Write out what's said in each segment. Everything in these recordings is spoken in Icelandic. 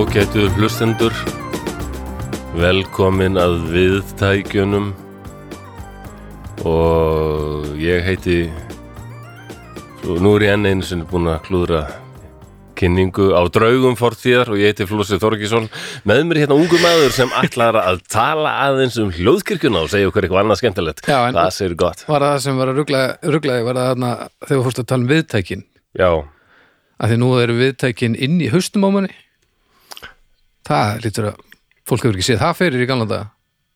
Ágætu hlustendur, velkomin að viðtækjunum. Og ég heiti, nú er ég enn einu sinni búin að klúðra kynningu á draugum fortíðar og ég heiti Flósi Þorgísson með mér er hérna ungu maður sem ætlar að tala aðeins um hljóðkirkjuna og segja okkur eitthvað annað skemmtilegt. Já, það segir gott. Var það sem var að rugglaði, var það þarna þegar þú fórst að tala um viðtækin? Já, að því nú eru viðtækin inn í haustum á manni það lítur að fólk hefur ekki séð það fyrir í gamla daga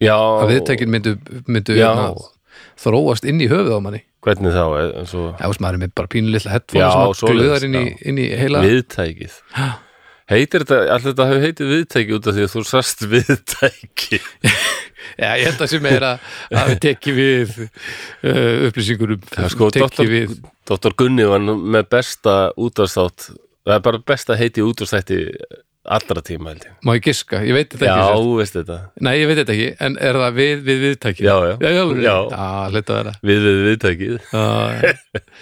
já, að viðtækin myndu, myndu Já. hérna, þróast inn í höfuð á manni hvernig þá, en svo Já, maður er með bara pínu litla headphone Já, sem að glöðar inn, í- já. inn í heila viðtækið. Heitir þetta, allir þetta hefur heitið viðtæki út af því að þú sast viðtæki. Já, ég held að sem er að, við tekki við uh, upplýsingur um Það er sko, doktor Gunni var með besta útvarsþátt það er bara besta heiti útvarstætti allra tíma held ég. Má ég giska, ég veit þetta Já, ekki þú veist þetta. Nei, ég veit þetta ekki, en er það við, við viðtæki Já, já. Já, já, Já. já. já hluta vera. Við við viðtækið. Já, já.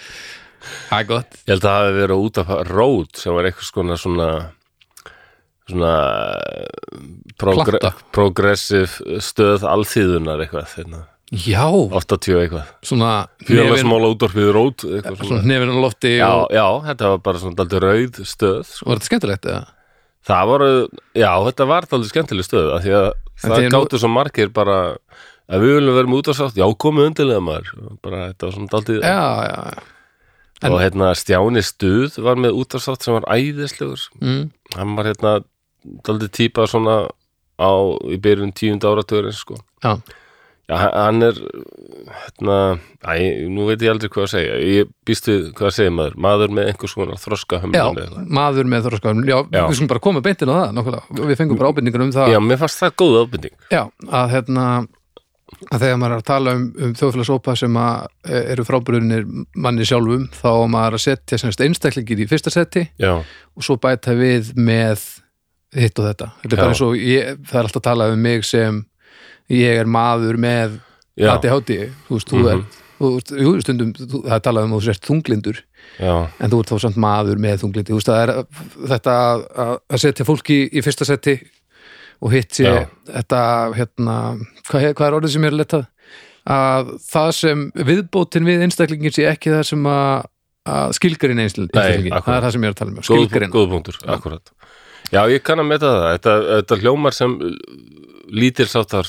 Það er gott. Ég held að það hafi verið út af rót sem var eitthvað skona svona svona progre progressive stöð alþýðunar eitthvað hérna, Já, 80 eitthvað. Svona fjölasmála útvarpið rót eitthvað svona svona. á lofti Já, og já, þetta var bara svona daldið rauð stöð sko. var þetta skemmtilegt eða? Það voru, já, þetta var daldið skemmtileg stöð af því að það því er nú- gáttu svo margir bara að við viljum vera með út á sátt, já, komið undirlega maður. Bara þetta var svona daldið en- og hérna Stjáni Stuð var með út á sátt sem var æðislegur. Mm. hann var hérna daldið típa svona á í byrjun tíund áratugurinn sko. Já, hann- er hérna, æ, nú veit ég aldrei hvað að segja. Ég býst við hvað að segja maður. Maður með einhvers konar þroska já maður með þorskafum Já, Já. við skulum bara koma beintin á það nákvæmlega. Við fengum bara ábyrningar um það. Já, mér fannst það góð ábyrning Já, að hérna að þegar maður er að tala um, um þjóðfélagsópa sem að e, eru frábrunir manni sjálfum, þá maður að setja semst einstaklingir í fyrsta seti Já, og svo bæta við með hitt og þetta. Þetta er bara eins og ég, það er alltaf að tala um mig sem ég er maður með ADHD, þú veist, þú er Mhm. þú veist, jú, stundum, þú, það er talað um að þú sért þunglindur, já, en þú ert þá samt maður með þunglindi, þú veist, það er þetta að, setja fólki í fyrsta seti og hitt sé Já. þetta, hérna hvað, hvað er orðið sem er letað að það sem viðbótin við einstaklingin sé ekki það sem að, að skilgarinn einstaklingin, það er það sem ég er að tala um skilgarinn, góð punktur, akkurat. Já, ég kann að meta það, þetta, þetta hljómar sem lítilsáttar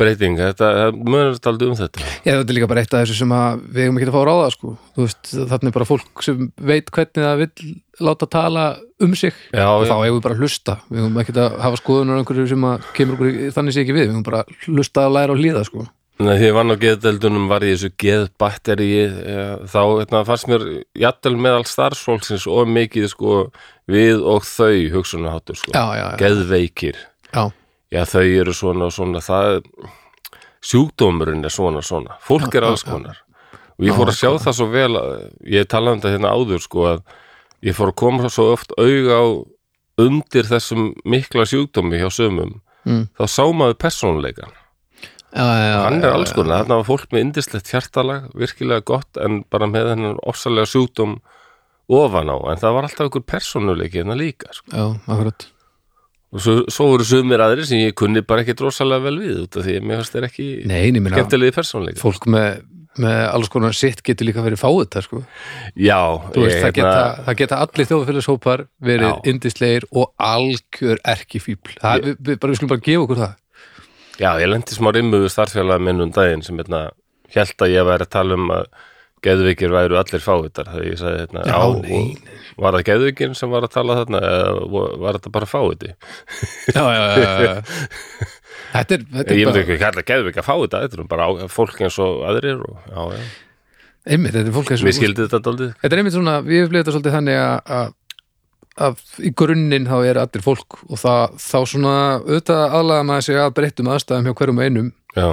breyting, þetta þetta aldrei um þetta. Já, þetta er líka bara eitt af þessu sem við hefum ekki að fá að ráða sko. Veist, þannig bara fólk sem veit hvernig það vill láta tala um sig. Já, og þá hefum við bara að hlusta. Við hefum ekki að hafa skoðunar einhverju sem að kemur okkur þannig sé ekki við, við hefum bara að hlusta að læra og hlýða sko. Nei, því ég vann á geðdeldunum var ég þessu geðbatteri þá hérna, fannst mér jættel meðal starfsfólksins og mikið sko við og þau hugsunaháttur sko, geðveikir. Já, já þau eru svona og svona það sjúkdómurinn er svona svona. Fólk er alls konar. Og ég fór að sjá það svo vel að, ég talaði um þetta hérna áður sko að ég fór að koma svo oft auga á undir þessum mikla sjúkdómi hjá sömum mm. þá sá maður persónuleikan já, já hann já, er alls konar, þarna var fólk með indislegt hjartalag, virkilega gott en bara með þennan ofsalega sjúkdóm ofan á, en það var alltaf einhver persónuleiki hérna líka sko. Já, akkurat og svo, svo voru sumir aðrir sem ég kunni bara ekki drosalega vel við út af því að mér fannst þeir ekki skemmtilegi persónuleiki fólk með, með alls konar sitt getur líka verið fáið þetta sko. Já, veist, ég, það, geta, það geta allir þjóðfélagshópar verið Já. indislegir og algjör erkifíbl það, við, við, bara, við skulum bara gefa okkur það já, ég lendi smá rimmu við starffélaga minn um daginn sem hérna, held að ég væri að tala um að geðvikir væru allir fávitar þegar ég sagði hérna, Já, á, var það geðvikir sem var að tala þarna eða var þetta bara fáviti? Já, já, já, já. Þetta er, þetta Ég er myndi bara ekki kalla geðvik að fá þetta, er bara á- fólk eins og aðrir og já, já, einmitt, þetta er fólk eins og- mér skildi þetta daldið. Þetta er einmitt svona, við hefum þetta svolítið þannig að, að, í grunninn þá er allir fólk og það, þá svona auðvitað aðlaga maður sig að breyttum aðstæðum hjá hverjum einum. Já,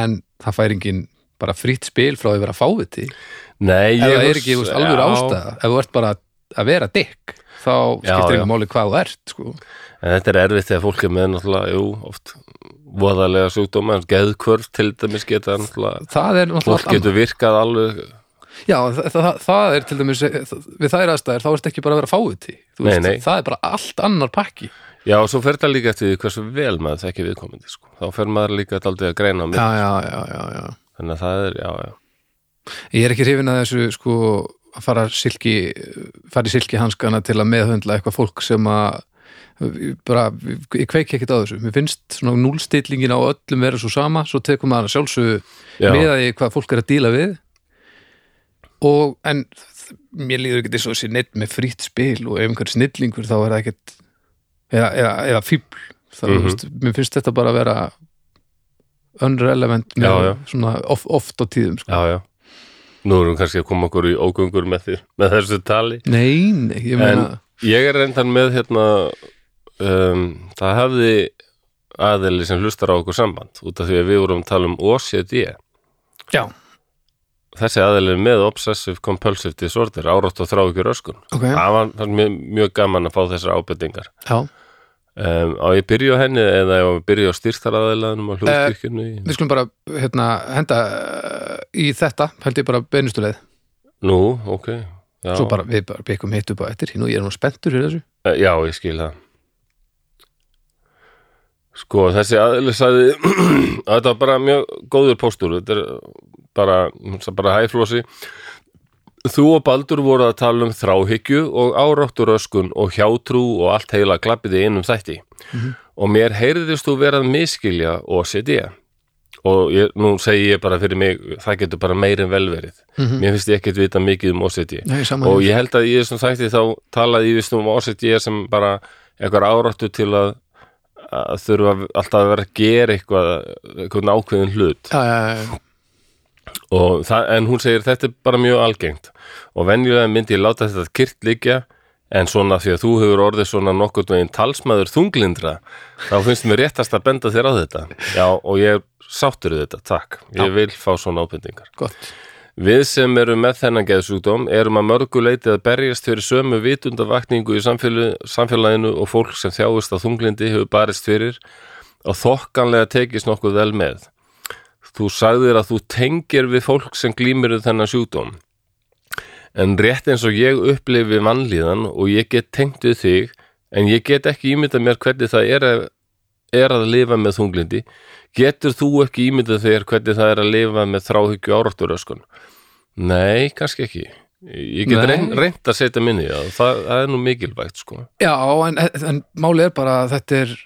en það fær engin bara frýtt spil frá því að vera fáviti nei, ef það er ekki veist, alveg ástæða ef þú ert bara að vera dikk þá skiptir einhver máli hvað þú ert sko. En þetta er erfitt þegar fólk er með náttúrulega, jú, oft voðalega sjúkdóma, en geðkvörf til dæmis geta náttúrulega, fólk getur virkað alveg Já, það, það, það er til dæmis við þær aðstæður, þá ertu ekki bara að vera fáiði Nei, nei. það er bara allt annar pakki Já, og svo fer það líka eftir því hversu vel maður þekki viðkomandi, sko. Þá fer maður líka aldrei að greina á mig. Já, já, já, já, já Þannig að það er, já, já. Ég er ekki hrifin að þessu sko að fara silki fara í silki hanskana til að meðhundla eitthvað fólk sem að bara, ég kveiki ekkert á þessu mér finnst svona núlstillingin á öllum vera svo sama, svo tekum maður að sjálfsögðu Já. með að hvað fólk er að díla við og en mér líður ekki þessi neitt með frýtt spil og ef einhver snillingur þá er það ekkert eða, eða, eða fíbl þá, mm Mhm. mér finnst þetta bara að vera unrelevant með Já, já. svona of, oft á tíðum sko. Já, já. Nú erum við kannski að koma okkur í ógöngur með, því, með þessu tali. Nei, nei, ég En meina ég er reyndan með hérna, um, það hefði aðeili sem hlustar á okkur samband út af því að við vorum að tala um OCD. Já, Þessi aðeili með Obsessive Compulsive Disorder, árátt og þrá ekki röskun. ok, Það var mér mjög gaman að fá þessar ábendingar. já Um, á ég byrja á henni eða ég á að byrja á styrstaraðilaðinum á hljóðkirkjunni? Við skulum bara hérna, henda uh, í þetta, held ég bara beinustuleið Nú, ok. Já, Svo bara við bara byggjum hitt upp á eftir Nú ég er nú spenntur í þessu Eh, Já, ég skil það. Sko, þessi sagði að þetta var bara mjög góður póstur. Þetta er bara, bara hæflósi. Þú og Baldur voru að tala um þráhyggju og áráttur öskun og hjátrú og allt heila klappið í einum þætti. Og mér heyrðist þú verað miskilja OCD. Og ég, nú segi ég bara fyrir mig, það getur bara meir en velverið. Mhm. Mér finnst ég ekkert vita mikið um OCD Nei, og ég held að í þessum þætti þá talaði ég vist um OCD sem bara eitthvað áráttu til að, að þurfa alltaf að vera að gera eitthvað, eitthvað ákveðin hlut Já, já, já, og það, en hún segir þetta er bara mjög algengt. Og venjulega myndi ég láta þetta kyrt liggja en svona því að þú hefur orðið svona nokkurn veginn talsmaður þunglindra þá finnst mér réttast að benda þér á þetta. Já og ég sáttur þetta, takk. Ég Já. vil fá svona ábendingar. Gott. Við sem erum með þennan geðsjúkdóm erum að mörgu leiti að berjast fyrir sömu vitundavakningu í samfélag, samfélaginu og fólk sem þjáist á þunglindi hefur barist fyrir og þokkanlega tekist nokkuð vel með. Þú sagðir að þú tengir við fólk sem glýmir þennan sjúkdóm. En rétt eins og ég upplifi mannlíðan og ég get tengt við þig en ég get ekki ímyndað mér hvernig það er að, er að lifa með þunglindi getur þú ekki ímyndað þér hvernig það er að lifa með þráhyggju árátturöskun? Nei, kannski ekki. Ég get reynd, reynd að setja minni það, það, það er nú mikilvægt sko. Já, en, en máli er bara að þetta er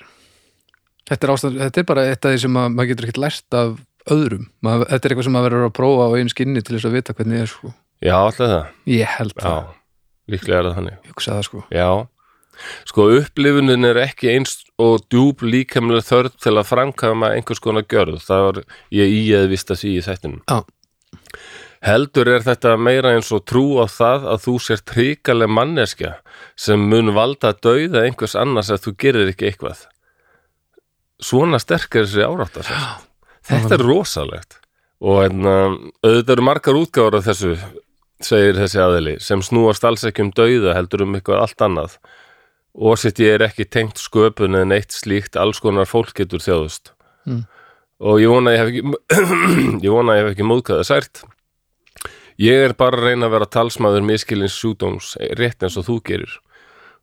þetta er, ástand, þetta er bara eitt af því sem að, maður getur ekkert lært af öðrum Mað, þetta er eitthvað sem maður verður að prófa á einu skinni til þess að vita hvernig er sko. Já, alltaf það. ég held Já, það, líklega er það þannig. ég hugsa það sko Já, sko upplifunin er ekki eins og djúb líkamlega þörf til að framkama einhvers konar gjörð. Það var ég í að því í þættinum. Já. Heldur er þetta meira eins og trú á það að þú sér tríkaleg manneskja sem mun valda að dauða einhvers annars að þú gerir ekki eitthvað. Svona sterk er þessi áráttar. Þetta er rosalegt. Og en, um, auðvitað eru margar útgáður af þessu, segir þessi aðili, sem snúast alls ekki um dauða heldur um eitthvað allt annað. OCD er ekki tengt sköpun en eitt slíkt alls konar fólk getur þjóðust. Mm. Og ég vona að ég hef ekki, ég vona ég hef ekki móðkaða sært. Ég er bara að reyna að vera talsmaður miskilins sjúdóms rétt eins og þú gerir.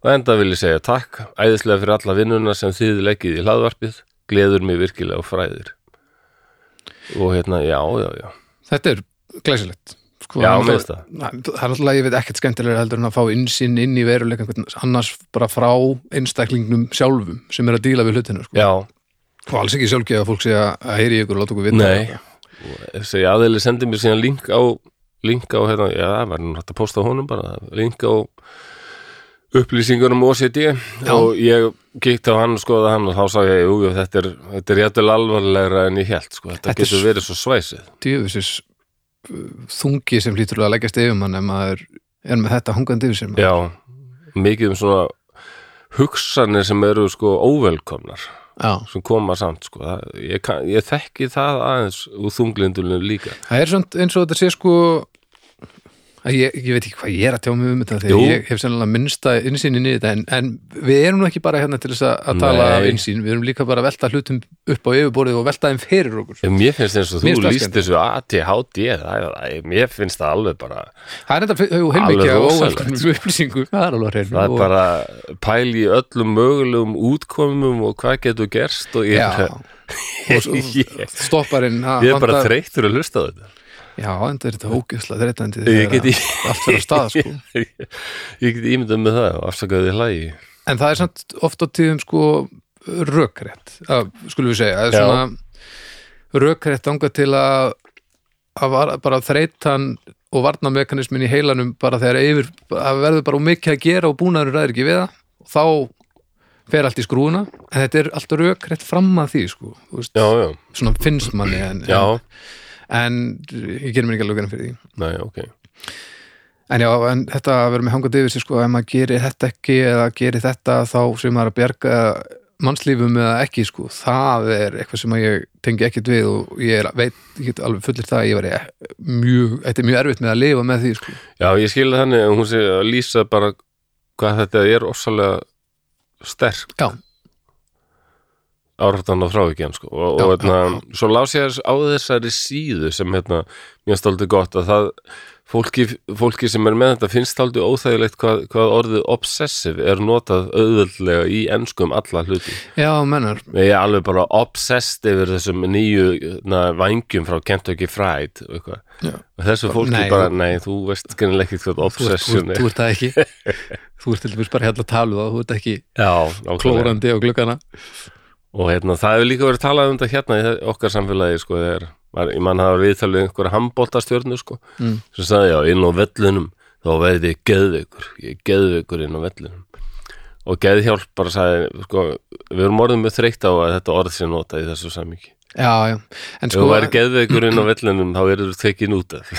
Og enda vil ég segja takk, æðislega fyrir alla vinnuna sem þið leggið í hlaðvarpið, gleður mig virkilega og fræðir. Og hérna, já, já, já. þetta er glæsilegt sko, Já, það finnst náttúrulega- það er náttúrulega, ég veit ekkert skemmtilega heldur en að fá innsinn inn í veruleika annars bara frá einstaklingnum sjálfum sem er að díla við hlutinu sko. Já, og alls ekki sjálfgeð að fólk segja að heyri ykkur og láta okkur vita Nei. þessi aðeili sendi mér síðan link á link á, hérna, já, það var hægt að posta honum bara, link á upplýsingur um OCD og ég kíkti á hann og skoða hann og þá sagði ég, jú, jú, þetta er þetta er jættul alvarlegra en ég held sko. þetta, Þetta getur verið svo svæsið djöfusis uh, þungi sem hlýtur að leggjast yfir mann ef maður er með þetta hungandi yfir sér. Já, mikið um svona hugsanir sem eru sko óvelkomnar Já. sem koma samt sko. Ég, ég þekki það aðeins úr þunglindunum líka það er svona eins og þetta sé sko ég, ég veit ekki hvað ég er að tjá mig um þetta Jú. þegar ég hef sennilega minnsta innsýn inn í þetta en, en við erum nú ekki bara hérna til þess að, að tala af innsýn, við erum líka bara að velta hlutum upp á yfirborðið og velta þeim fyrir okkur. Ef Mér finnst eins og þú líst þessu ATHD Mér finnst það alveg bara það er þetta heilmikið rosalegt. óvöldum upplýsingu það er alveg hreinu Það er bara pæl í öllum mögulegum útkomum og hvað getur gerst og ég, er- og ég, ég er bara þreyttur að hlusta á þetta já, en þetta er þetta ógeðslega þreytandi Ég þegar allt fyrir að staða sko. Ég, ég get ímyndað með það og afsakaði hlægi. En það er samt oft á tíðum sko rökrétt, skulum við segja. Það er svona rökrétt anga til að, að bara þreytan og varnamekanismin í heilanum bara þegar yfir, að verður bara mikið að gera og búnaður ræður ekki við það og þá fer allt í skrúuna en þetta er allt rökrétt fram að því sko, Já, já, svona finnst manni en, já, en, en ég gerir mér ekki alveg fyrir því næ, ok En já, en þetta að vera með hangandi yfir sig sko, ef maður gerir þetta ekki eða gerir þetta þá sem maður er að bjarga mannslífum eða ekki sko, það er eitthvað sem ég tengi ekkert við og ég er, veit, ég get alveg fullir það að ég var mjög, þetta er mjög erfitt með að lifa með því sko. Já, ég skilði þannig að hún sé að lýsa bara hvað þetta er ofsalega sterk Já. Áratan á þrávíkjan sko. og, Já, og hérna, já, svo lás ég á þessari síðu sem hérna, mér stolti gott að það fólki, fólki sem er með þetta finnst aldrei óþægilegt hvað, hvað orðið obsessive er notað auðvöldlega í enskum alla hluti. Já, mennar, ég er alveg bara obsessed yfir þessum nýju na, vangjum frá Kentucky Fried og Já. og þessu fólki Nei, bara, nei, þú veist skynnilega ekki hvað obsession er. þú ert það ekki. Þú ert til dæmis bara hérna að tala um það, þú ert ekki Já, klórandi á gluggana og hérna, það hefur líka verið talað um þetta hérna í okkar samfélagi sko, þegar, mann hafa viðtalið einhverja handbóltastjörnu sko, Mm. sem sagði já, inn á vellunum þá verði ég geðveikur ég geðveikur inn á vellunum og geðhjálp bara sagði sko, við erum orðið með þreytt á að þetta orð sé notað í þessu samíki ef sko þú væri geðveikur inn á vellunum þá verður þú tekin út af.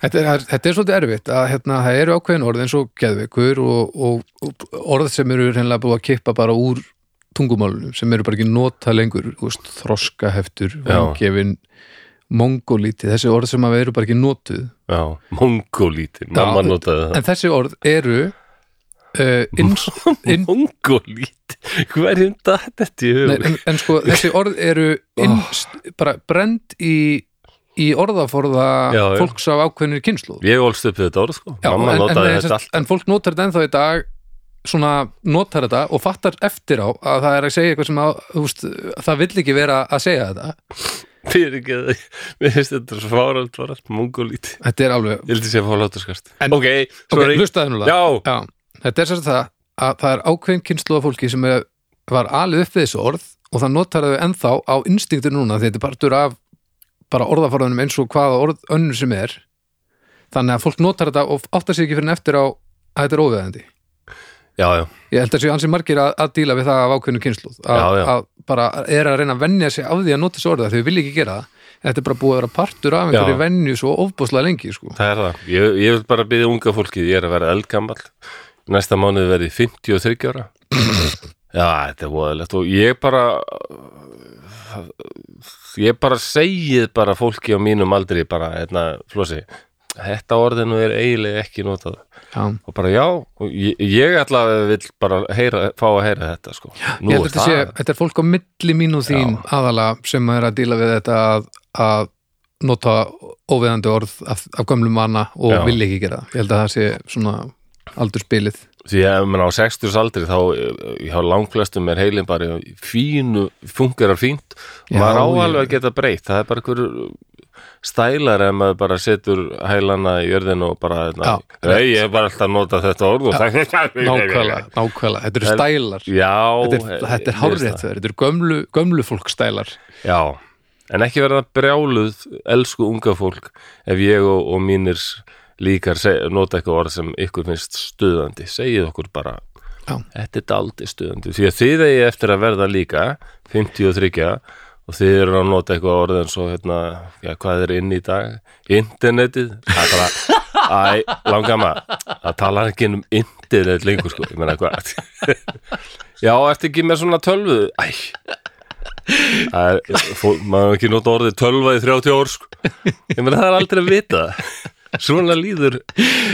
Þetta er, þetta er svolítið erfitt að hérna, það eru ákveðin orð eins og geðveikur og, og, og orð sem eru reynilega búið að kippa bara úr tungumálunum sem eru bara ekki nota lengur veist, þroskaheftur, vangefin mongolíti, þessi orð sem að eru bara ekki notuð. Já, mongolítin, mamma notaði það. en þessi orð eru uh, ins, inn, mongolít, hverjum datt þetta í nei, en, en sko þessi orð eru innst, bara brend í, í orðaforða Já, fólks af ákveðinir kynslu ég ólst upp þetta orð sko, Já, mamma en, notaði en, þetta allt en fólk notar þetta ennþá í dag svona notar þetta og fattar eftir á að það er að segja eitthvað sem að, veist, það vill ekki vera að segja þetta. Að mér finnst þetta svo fáralt var allt mongolít þetta er alveg, ég vildi sé að fá láturskast ok, ok, sorry. hlustaði nú já, þetta er sérst það að það er ákveðin kynslu af fólki sem er, var alið upp við þessu orð og það notar þau ennþá á instinktur núna því þetta er partur af bara orðaforðanum eins og hvaða orð önnur sem er. Þannig að fólk notar þetta og áttar sig ekki fyrir en eftir á að þetta er óveðandi já, já, Ég held að séu ansi margir að, að díla við það af ákveðinu kynsluð að, að bara er að reyna að venja sig á því að nota þessu orða þau vilja ekki gera það. Þetta er bara búið að vera partur af einhverju Já. venju svo ofbúslega lengi sko. það er það. Ég, ég vil bara byggja unga fólkið, ég er að vera eldgamall. Næsta mánuði verði 53 ára. Já, þetta er voðalegt. Og ég bara ég bara segið bara fólki á mínum aldri bara, hérna, flósi þetta orðinu er eiginlega ekki notað Já. og bara já, og ég, ég allavega vil bara heyra, fá að heyra þetta sko. ég held að þetta sé, þetta er fólk á milli mín og þín aðalega sem er að díla við þetta að, að nota óveðandi orð af, af gömlum manna og Já. vilja ekki gera ég held að það sé svona aldurspilið því að menn á 60 aldri þá eh, hjá langflestum er heilin bara fínu, fungerar fínt og maður á ég- alveg að geta breytt það er bara einhver stælar ef maður bara setur hælana í jörðinu og bara, Já, nei, ég er bara alltaf að nota þetta orð nákvæmlega, nákvæmlega, þetta eru stælar. Já, þetta er, þetta finnst það. þetta eru gömlu, gömlu fólk stælar. Já, en ekki verða brjáluð elsku unga fólk ef ég og, og mínir líkar nota eitthvað orð sem ykkur finnst stuðandi, segið okkur bara Já. þetta er daldi stuðandi. Því að þið eigi eftir að verða líka 53 og þið eru að nota eitthvað orð eins og hérna, já, hvað er inn í dag? Internetið, það er bara æ, langama, það tala ekki um internet lengur sko, ég meina hvað? Já, ertu ekki með svona tölvu, æ. Það er, maður hefur ekki nota orðið tölva í 30 ár sko. ég meina það er aldrei að vita það. svona líður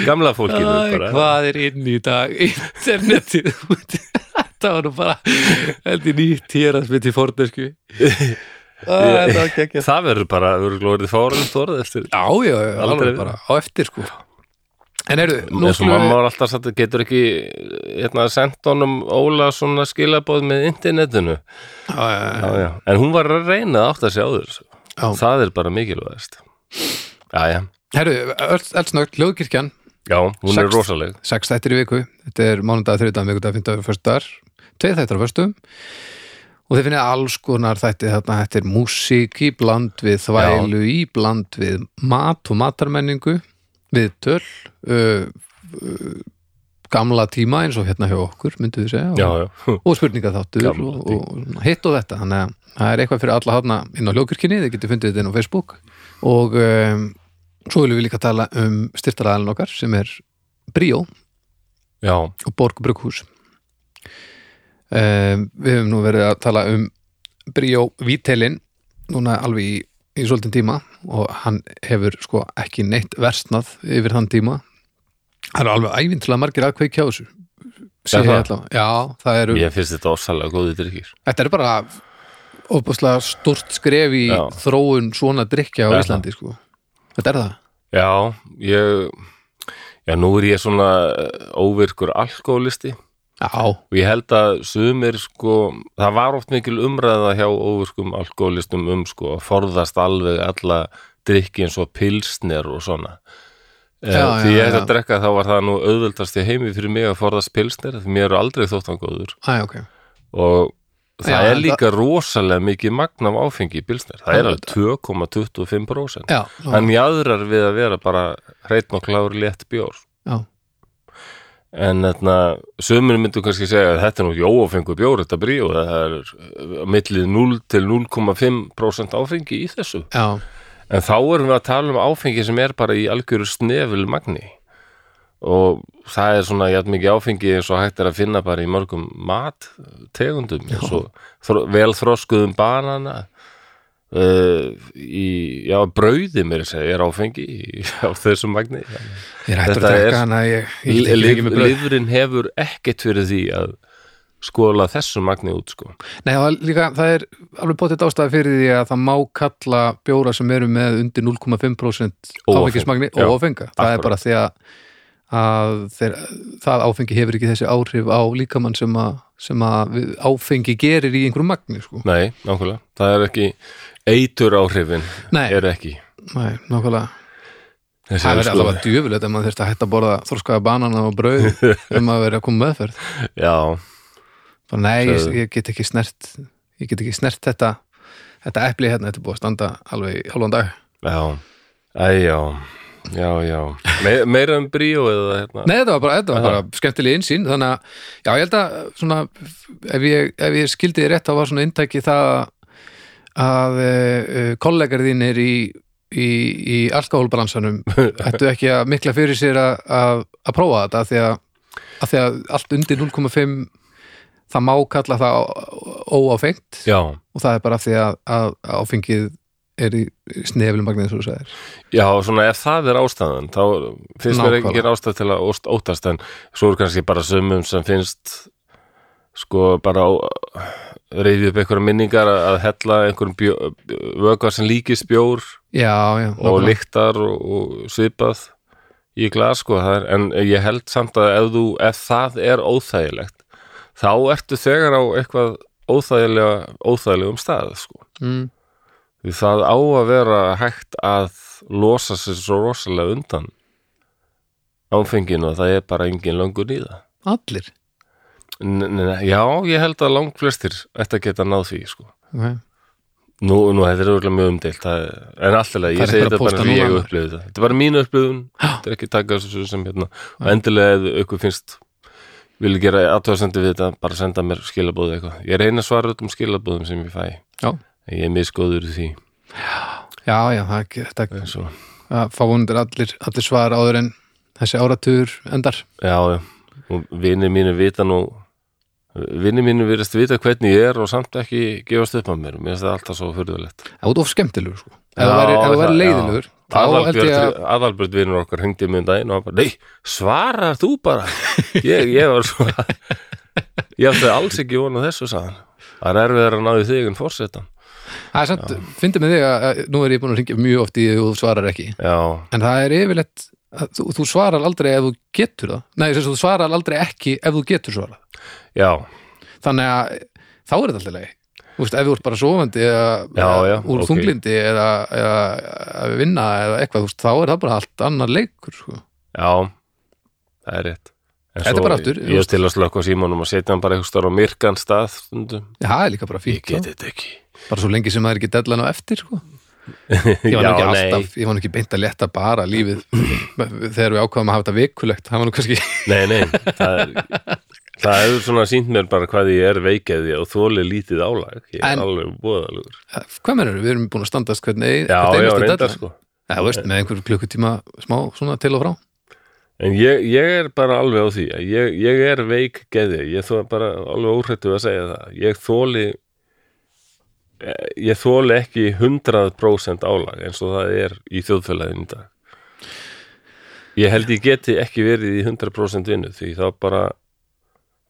gamla fólkinu Æ, bara. hvað er inn í dag? Internetið þetta var nú bara heldur nýtt hér að spytta í fornesku ekki það verður bara, glórið fárið þorð eftir já, já, já, alveg bara á eftir sko. En eru, nú og skulum mamma við var alltaf sagt getur ekki hérna, sendt honum Óla svona skilabóð með internetinu? Já, já, já, en hún var að reyna að átta sig á þessu. Já. það er bara mikilvægast. Já, já, herru, eldsnögt, hljóðkirkjan. Já, hún er rosaleg. sex þættir í viku, þetta er mánudag, þriðdag, mikudag, fyndag, fyrstar tveið þættir á föstum. Og þið finnir alls konar þætti þarna. Þetta er músík í bland við þvælu í bland við mat og matarmenningu við töl uh, uh, gamla tíma eins og hérna hjá okkur myndum við segja já, og, já, og spurningaþáttur Gamla og, og hitt og þetta. Þannig að það er eitthvað fyrir alla hana inn á hljókirkynni, þið getur fundið þetta inn á Facebook. Og um, svo viljum við líka tala um styrtaraðalinn okkar sem er Bríó já, og Borg Brugghús um, við höfum nú verið að tala um Bríó Vítelin núna alveg í, í svolítinn tíma og hann hefur sko ekki neitt versnað yfir þann tíma það eru alveg ævintilega margir að kveikja á þessu Sé Er ég allavega. Já, það eru ég finnst þetta ósalega góðið drikkir Þetta er bara óbúslega stort skref í Já. þróun svona drikja á? Íslandi sko. Þetta er það já, ég já, nú er ég svona óvirkur alkoholisti Já, og ég held að sumir sko, það var oft mikil umræða hjá óvirkum alkoholistum um sko að forðast alveg alla drikki eins og pilsner og svona. Já, já, því já, ég ætti að drekka þá var það nú auðveldast í heimi fyrir mig að forðast pilsner því mér eru aldrei þótt hann góður. Æ, ok. Og það er en líka rosalega mikið magn af áfengi í pilsner, það er alveg Auðvitað. 2,25% Já, hann jæðrar við að vera bara hreitn og klár létt bjór. Já, En þarna, sömur myndu kannski segja að þetta er ekki óáfengu bjór, þetta bríó, það er uh, millið 0 til 0,5% áfengi í þessu. já, En þá erum við að tala um áfengi sem er bara í algjöru snefil magni. Og það er svona jætt mikið áfengi eins og hægt er að finna bara í mörgum mattegundum, eins og vel þroskuðum banana, uh, í, já, brauði mér að segja, er áfengi í, á þessum magni. ég er hættur að er- drekka hana ég, ég bröð Livrin hefur ekkert fyrir því að skóla þessu magni út sko. Nei, það, er líka, það er alveg bóttið ástæða fyrir því að það má kalla bjóra sem eru með undir 0,5% Óáfenga. áfengismagni og áfenga það er akkurat. bara því að, að þeir, það áfengi hefur ekki þessi áhrif á líkamann sem að, sem að áfengi gerir í einhverjum magni sko. Nei, nákvæmlega, það er ekki eitur áhrifin Nei. er ekki. Nei, nákvæmlega. Það er verður allavega djöfulegt ef maður þurfti að hætta að borða þorskaða banana og brauð ef maður verið að koma meðferð. Já, bara nei, ég, ég get ekki snert ég get ekki snert þetta þetta epli hérna, þetta er búið að standa alveg hálfan dag. Já, æ, já. Já, Me, meira um bríó eða hérna? Nei, þetta var bara, þetta var bara skemmtileg insýn þannig að, já, ég held að svona, ef ég, ef ég skildi þið rétt þá var svona inntæki það að uh, kollegar þínir í, í, í alkohólbransanum ættu ekki að mikla fyrir sér að, að, að prófa þetta af því að, að því að allt undir 0,5 það má kalla það óáfengt. Og það er bara því að, að áfengið er í snefilum magnið svo þú sagðir. Já, svona ef það er ástæðan þá finnst mér ekki ástæð til að óst- óttast en svo er kannski bara sömum sem finnst sko bara reyði upp einhverja minningar að að hella einhverjum bjó, vökvar sem líkist bjór Já, já, og lyktar og, og svipað í glas sko, er, en ég held samt að ef, þú, ef það er óþægilegt þá ertu þegar á eitthvað óþægilega, óþægilegum stað sko. mm, því það á að vera hægt að losa sér svo rosalega undan áfenginu og það er bara engin löngun í það. Allir Já, ég held að langt flestir ætti að geta náð því sko. okay. Nú, nú þetta er auðvitað mjög umdeilt það, en alltaf, ég segi þetta bara því ég núna. upplifði þetta þetta er bara mínu upplifun, þetta er ekki þessu sem hérna, og endilega ef ykkur finnst vilja gera aðtöðasendi við þetta, bara senda mér skilabóðu eitthvað, ég reyna að svara öllum skilabóðum sem ég fæ, Já, ég er misgóður í því, já, já, það er ekki þetta og, að fá vonundir allir, allir svar áður en þessi áratugur endar. Já, já. Og vinir mínu vita nú vinir mínu virðast vita hvernig ég er og samt ekki gefast upp á mér, mér finnst það alltaf svo furðulegt. Það er of skemmtilegur sko. Ef þú væri- það- leiðilegur þá held ég að Aðalbjörn, vinur okkar hringdi mig um daginn og hann bara, nei, svarar þú bara? Ég, ég var svo ég átti alls ekki vona þessu sagðan það er erfiðar að náði þig en fórsetan það er samt, fyndi með þig að að nú er ég búin að ringja mjög oft í því og þú svarar ekki. Já, en það er yfirleitt að þú, þú svarar aldrei ef þú getur það. Nei, að þú svarar aldrei ekki ef þú getur svarað já, þannig að þá er þetta alltaf leið Þú veist, ef þú ert bara sofandi eða, Já, já, úr ok. þunglindi eða, eða að vinna eða eitthvað, þú veist, þá er það bara allt annar leikur sko. já það er rétt En Þetta er bara aftur, ég er til að slökka símónum og setja hann bara eitthvað stóra á myrkan stað stundum, Já, það er líka bara ég fínt get þá. þetta ekki bara svo lengi sem það er ekki deadline á eftir sko. ég var nú ekki alltaf ég var nú ekki beint að leta bara lífið þegar við ákvaðum að hafa þetta vikulegt það var nú kannski Nei, nei, það er það hefur svona sínt mér bara hvað ég er veikeði og þóli lítið álag. Ég er En- alveg bóðalugur hvað mennur, við erum búin að standast hvernig Já, já, reyndar sko. Já, veist, með einhver klukkutíma smá svona til og frá. En ég, ég er bara alveg á því ég, ég er veik geði, ég þó bara alveg óhrættu að segja það. Ég þóli eh, ég þóli ekki 100% álag eins og það er í þjóðfélaginu dag. Ég held ég geti ekki verið í 100% vinnu því þá bara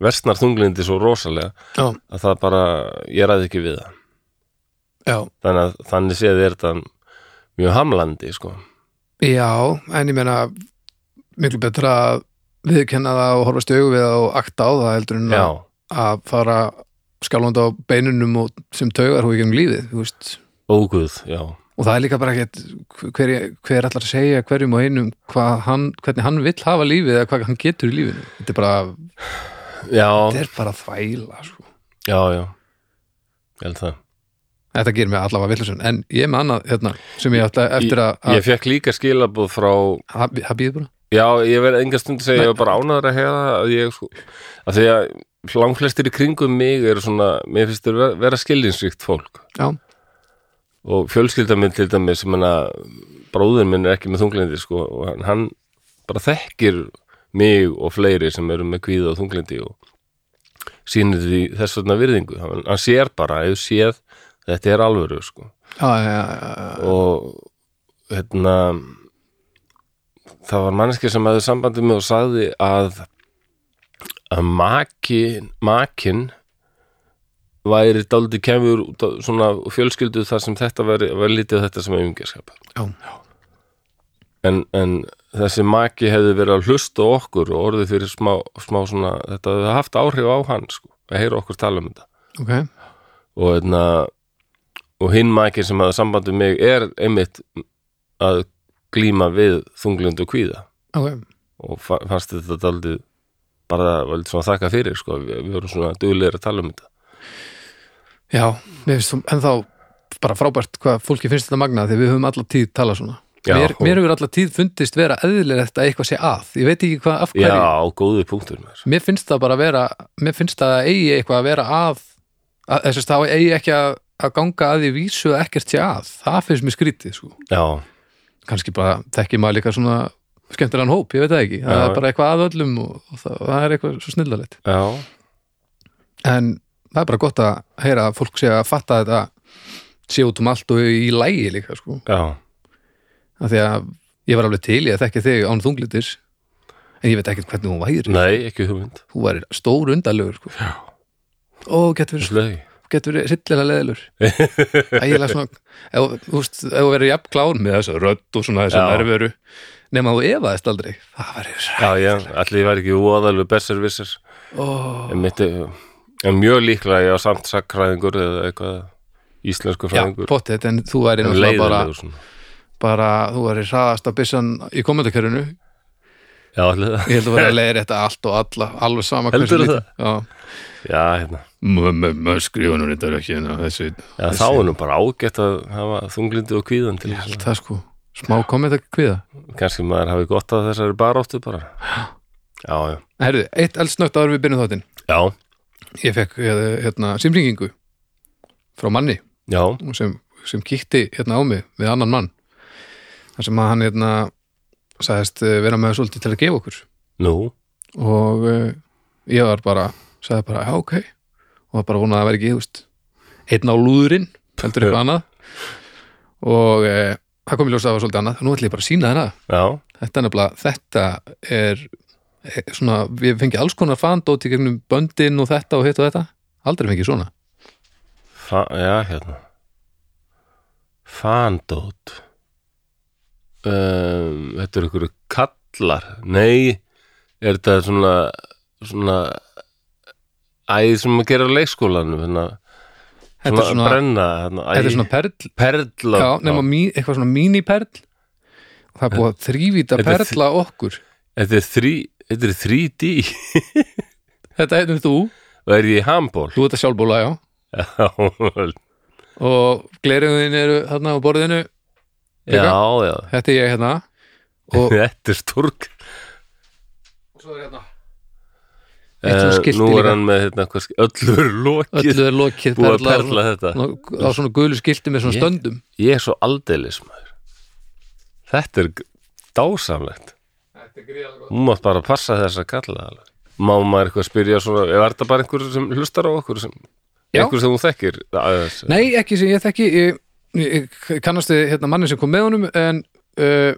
versnar þunglindi svo rosalega Já, að það bara, ég ræði ekki við það. Já, þannig að þannig séð er þetta mjög hamlandi sko. Já en ég meina miklu betra að viðkenna það og horfast í augu við það og akta á það heldur en að, að fara skjálfandi á beinunum og sem taugar hún ekki um lífið, óguð, já. Og það er líka bara ekkert hver, hver ætlar að segja hverjum og einum hann, hvernig hann vill hafa lífið eða hvað hann getur í lífinu. Þetta er bara, þetta er bara þvæla sko. já, já. Ég held það. Þetta gerir mig allavega villusun en ég með annað hérna, sem ég ætla eftir að, ég fekk líka skilabóð frá að býður bara já, ég verð enga stund að segja, ég var bara ánaður að hega að ég sko, að því að langflestir í kringum mig eru svona, mér finnst þeir vera, vera skildinsvíkt fólk. Já, og fjölskylda minn til dæmis sem hana, bróður minn er ekki með þunglindi sko, og hann, hann bara þekkir mig og fleiri sem eru með kvíða og þunglindi og sýnir því þess vegna virðingu hann, sér bara, ef séð þetta er alvöru sko já, já, já, já. og hérna það var manneski sem hafði sambandið mig og sagði að að makin makin væri dálítið kemur svona fjölskyldu þar sem þetta væri, væri lítið þetta sem auðingjaskap já. En, en þessi maki hefði verið að hlusta okkur og orðið fyrir smá, smá svona, þetta hefði haft áhrif á hann sko, að heyra okkur tala um þetta. Ok, og hérna og hinn mækir sem hafði sambandi mig er einmitt að glíma við þunglind og kvíða. Ok. Og fa- fannst þetta daldið bara vel svona þakka fyrir sko, við, við vorum svona duglegir að tala um þetta. Já, þú ennþá bara frábært hvað fólki finnst þetta magna því við höfum alla tíð talað svona Já, mér, mér hefur alla tíð fundist vera eðlilegt að eitthvað sé að, ég veit ekki hvað af hverju. Já, góði punktur þessu mér finnst það bara að vera mér finnst það að eigi eitthvað að vera að, að þess að það eigi ekki að, að ganga að því vísu að ekkert sé að. Það finnst mér skrítið sko. Já, kannski bara þekki maður líka svona skemmtilegan hóp, ég veit það ekki. Það Já. er bara eitthvað að öllum og, og það, það er eitthvað svo snillalegt. Já, en það er bara gott að heyra að fólk sé að fatta þetta sé út um allt og í lægi líka sko. já af því að ég var alveg til ég þekki þig án þunglitis en ég veit ekkert hvernig hún væri. Nei, ekki hugmynd. Þú væri stór undalegur sko. og getur verið Slögi getur verið sillilega leðilur ægilega svona ef þú þú verið jafn klár með þessu rödd og svona þessu Já. nærveru nema þú efaðist aldrei. Það Já, já, allir ég væri ekki óðalveg besservissir oh. en, mitt, en mjög líklega ég á samt sakkræðingur eða eitthvað íslensku já, fræðingur. pottet, en þú væri náttúrulega bara, bara þú væri hraðast að byssan í komendakörinu Já, allir það. Ég held að vera að leiða þetta allt og alla alveg sama Heldurðu hversu lítið. já, Já, hérna. Maður skrifa nú þetta ekki hérna, þessu, Já, þá er nú bara ágætt að hafa þunglindi og kvíðan til þess held það sko. Smá að kannski maður hafi gott að þessari baróttu bara. Já, já, Herðu, eitt eldsnögt áður við byrjum þáttinn. Já, ég fekk eh, hérna símringingu frá manni já, sem, sem kíkti hérna á mig við annan mann þar sem að hann hérna sagðist eh, vera með svolítið til að gefa okkur. Nú? Og uh, ég var bara sagði bara, já ok. Og var bara vonað að það væri ekki, þú veist einn á lúðurinn, heldur eitthvað annað. Og uh, það kom í ljós að það var svolítið annað. Nú ætlum ég bara að sína já, þetta er nefnilega, þetta er, svona, við fengið alls konar fandót í gegnum böndin og þetta og hitt og þetta. Aldrei fengið svona. Fa já, hérna. Fandót um, Þetta er ykkur kallar. Nei, er þetta svona svona æð sem að gera á leikskólanum hérna, þetta svona, er svona, brenna hérna, þetta er svona perl perla já, nema mí, eitthvað svona míniperl. Og það er búið að þrývita er perla okkur. Þetta er þrí Þetta er 3D þetta heitum þú, og er ég handból þú ert að sjálfbóla, já. Já, og glerauðin eru þarna á borðinu já, já. Þetta er ég hérna. Og Þetta er stórk svo er hérna. Eitt svona Eh, skilti Nú er líka. hann með hérna, hvað, öllur lokið. Öllu er lokið. Búið að perla, perla þetta. svona- á svona gulu skilti með svona Ég- stöndum. Ég er svo aldeilis maður. Þetta er g- dásamlegt. Þetta er gríðalega Hún mátt bara passa þess að kalla alveg. Má maður eitthvað spyrja svona Er þetta bara einhver sem hlustar á okkur sem, Já. Einhver sem þú þekkir? Nei, ekki sem ég þekki. Ég, ég, ég kannast við hérna manni sem kom með honum en uh,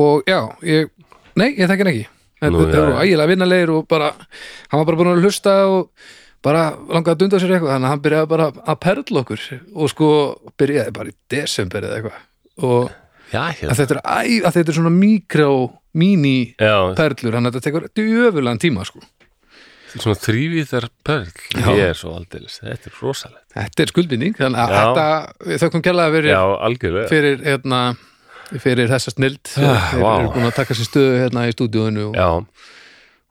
og já, ég nei, ég þekki hann ekki. En Nú, þetta já, voru ægilega vinnalegir og bara hann var bara búin að hlusta og bara langaði að dunda sér eitthvað þannig að hann byrjaði bara að perla okkur og sko byrjaði bara í desember eða eitthvað. Og Já, að hérna. þetta er, að þetta er svona mikró mini perlur þannig að þetta tekur djöfulegan tíma sko svona þrývið þar perl. Ég er svo aldeilis, þetta er rosalegt. Þetta er skuldbinding þannig að Já. þetta, við þökkum kjærlega fyrir Já, fyrir, hérna, fyrir þessa snild Ah, þeir vá. eru búin að taka sér stöðu hérna í stúdíóinu og,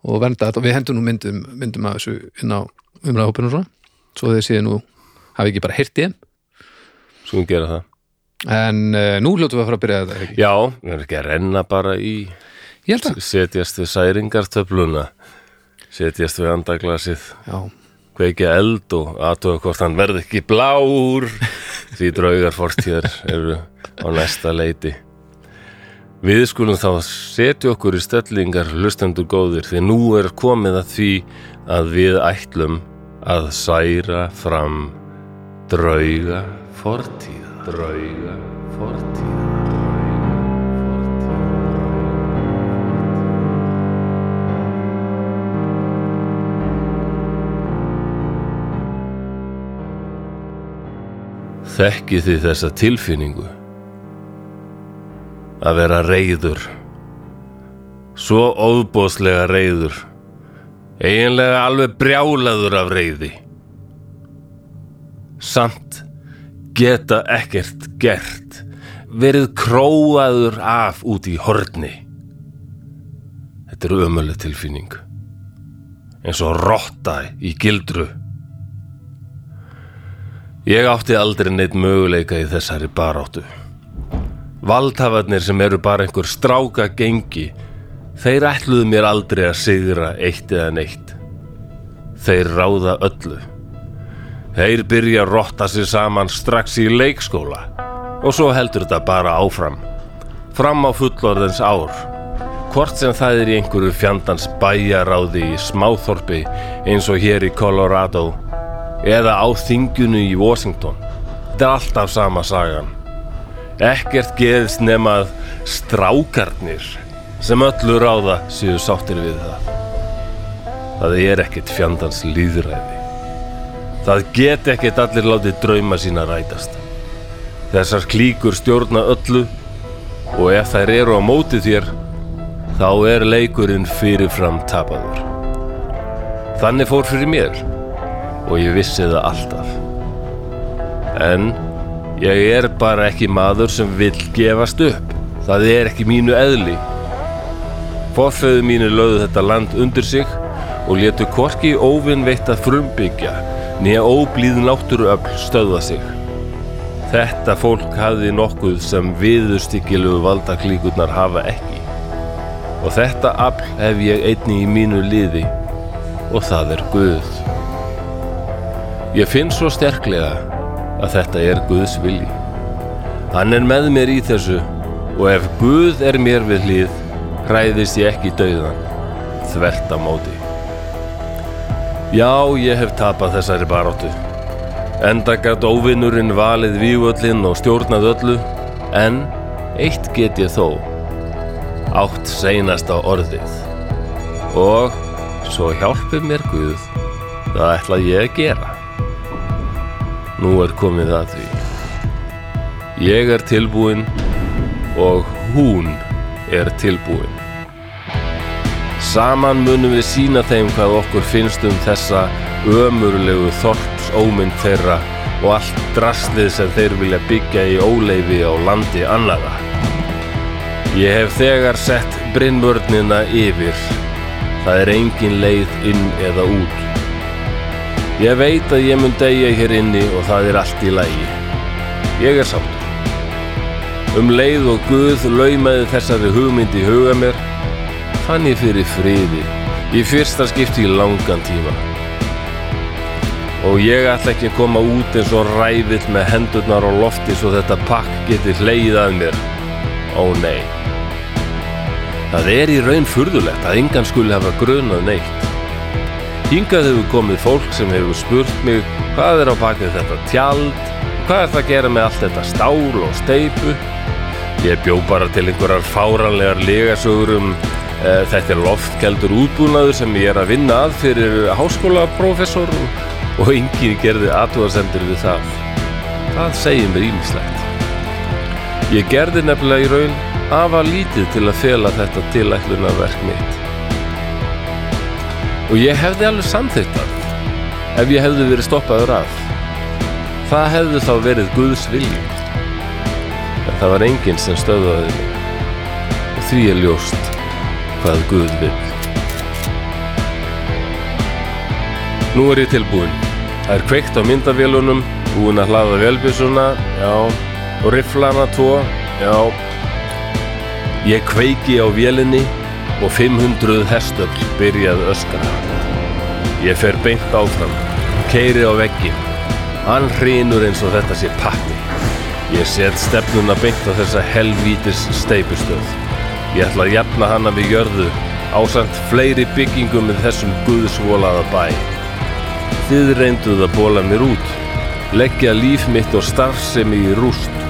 og vernda þetta. Og við hendum nú myndum, myndum að þessu inn á umræðahópinu svona svo þeir séu nú, hafi ekki bara hirti þeim. Svo við gera það. En uh, nú hljótum við að fara að byrja þetta ekki? Já, við erum ekki að renna bara í setjast við særingartöfluna setjast við andaglasið. Já, kveikja eld og aðtöða hvort hann verði ekki blár. Því draugar fortíðar eru á næsta leiti. Við skulum þá setja okkur í stellingar hlustendur góðir því nú er komið að því að við ætlum að særa fram drauga fortíða drauga fortíða Þekkið þið þessa tilfinningu? Að vera reyður svo óbóðslega reyður eiginlega alveg brjálaður af reyði samt geta ekkert gert. Verið króaður af út í horni. Þetta er ömuleg tilfinning. Eins og rotta í gildru Ég átti aldrei neitt möguleika í þessari baráttu. Valdhafarnir sem eru bara einhver stráka gengi, þeir ætluðu mér aldrei að sigra eitt eða neitt. Þeir ráða öllu. Þeir byrja að rotta sér saman strax í leikskóla og svo heldur þetta bara áfram. Fram á fullorðens ár. Hvort sem það er í einhverju fjandans bæjaráði í smáþorpi eins og hér í Colorado eða á þingjunu í Washington. Þetta er alltaf sama sagan. Ekkert geðst nema að strákarnir sem öllu ráða séu sáttir við það. Það er ekkert fjandans líðræði. Það get ekkert allir látið drauma sína rætast. Þessar klíkur stjórna öllu og ef þær eru á móti þér þá er leikurinn fyrirfram tapaður. Þannig fór fyrir mér og ég vissi það alltaf. En ég er bara ekki maður sem vill gefast upp. Það er ekki mínu eðli. Forföðu mínu lögðu þetta land undir sig og létu hvorki óvinn veitt að frumbyggja nýja óblíð náttúruöfl stöðva sig. Þetta fólk hafði nokkuð sem viðurstykkilugu valdaklíkurnar hafa ekki. Og þetta afl hef ég einni í mínu liði og það er Guð. Ég finn svo sterklega að þetta er Guðs vilji. Hann er með mér í þessu og ef Guð er mér við hlið, hræðist ég ekki dauðan, þvert á móti. Já, ég hef tapað þessari baróttu. Enda gætt óvinnurinn valið vígvöllin og stjórnað öllu En eitt get ég þó, átt seinasta orðið. Og svo hjálpi mér Guð, það ætla ég að gera. Nú er komið að því. Ég er tilbúin og hún er tilbúin. Saman munum við sína þeim hvað okkur finnst um þessa ömurlegu þorps ómynd þeirra og allt drastlið sem þeir vilja byggja í óleifi á landi annara. Ég hef þegar sett brinnvörnina yfir. Það er engin leið inn eða út. Ég veit að ég mun degja hér inni og það er allt í lagi. Ég er sáttur. Um leið og Guð laumaði þessari hugmynd í huga mér, fann ég fyrir friði í fyrsta skipti í langan tíma. Og ég ætla ekki að koma út eins og ræfill með hendurnar á lofti svo þetta pakk geti hleyið að mér. Ó nei. Það er í raun furðulegt að engan skuli hafa grunað neitt. Hingað hefur komið fólk sem hefur spurt mig hvað er á bakið þetta tjald, hvað er það að gera með allt þetta stál og steipu. Ég bjó bara til einhverjar fáranlegar legasögur um e, þetta er loftkeldur útbúnaður sem ég er að vinna að fyrir háskólaprófessor og, enginn gerði aðtúarsendur við það. Það segir mér ímislegt. Ég gerði nefnilega í raun afa lítið til að fela þetta tilætlunarverk mitt. Og ég hefði alveg samþýtt það ef ég hefði verið stoppaður af. Það hefði þá verið Guðs vilji. En það var enginn sem stöðvaði mig. Og því er ljóst hvað Guð vil. Nú er ég tilbúin. Það er kveikt á myndavélunum, búin að hlaða velbjössuna, já, og rifflana tvo, já. Ég kveiki á vélinni og 500 hestöfl byrjað öskara. Ég fer beint áfram, keiri á veggin. Hann hrýnur eins og þetta sé pakki. Ég set stefnuna beint á þessa helvítis steipustöð. Ég ætla að jafna hana við jörðu ásamt fleiri byggingum með þessum guðsvolaða bæ. Þið reynduð að bóla mér út, leggja líf mitt og starfsemi í rúst.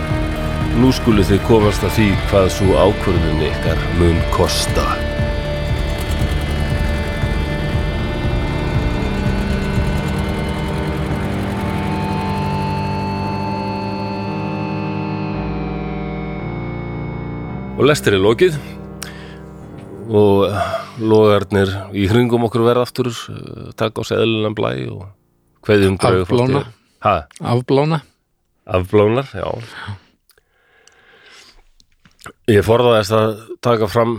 Nú skulu þið komast að því hvað svo ákvörðun ykkar mun kosta. Og lestir er lokið. Og logarnir í hringum okkur verða aftur uh, taka á sig eðlinan blæ og kveðjum draugu Afblána. Afblána Afblónar, já. Ég forðaðist að taka fram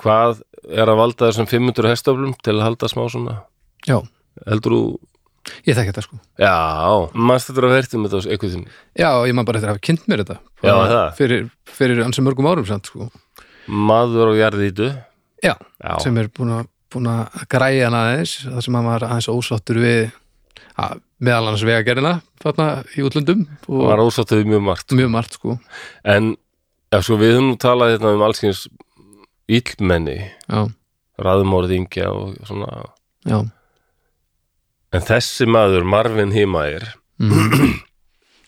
hvað er að valda þessum 500 hestöflum til að halda smá svona Já, heldur þú, ég þekki þetta sko. Já, mannst þetta að verðum þetta á eitthvað þinn Já, ég maður bara eftir að hafa kynnt mér þetta. Já, það. Fyrir, fyrir ansi mörgum árum samt sko. Maður á jarðítu Já, Já. sem er búin að, búin að græja hann aðeins það sem hann var aðeins ósáttur við að, meðal hans vegagerina þarna í útlöndum og var ósáttuð mjög margt. mjög margt sko. En ef sko við höfum nú talað hérna um allskyns illmenni Já, raðmórðingja og svona já, en þessi maður Marvin Himayer mm.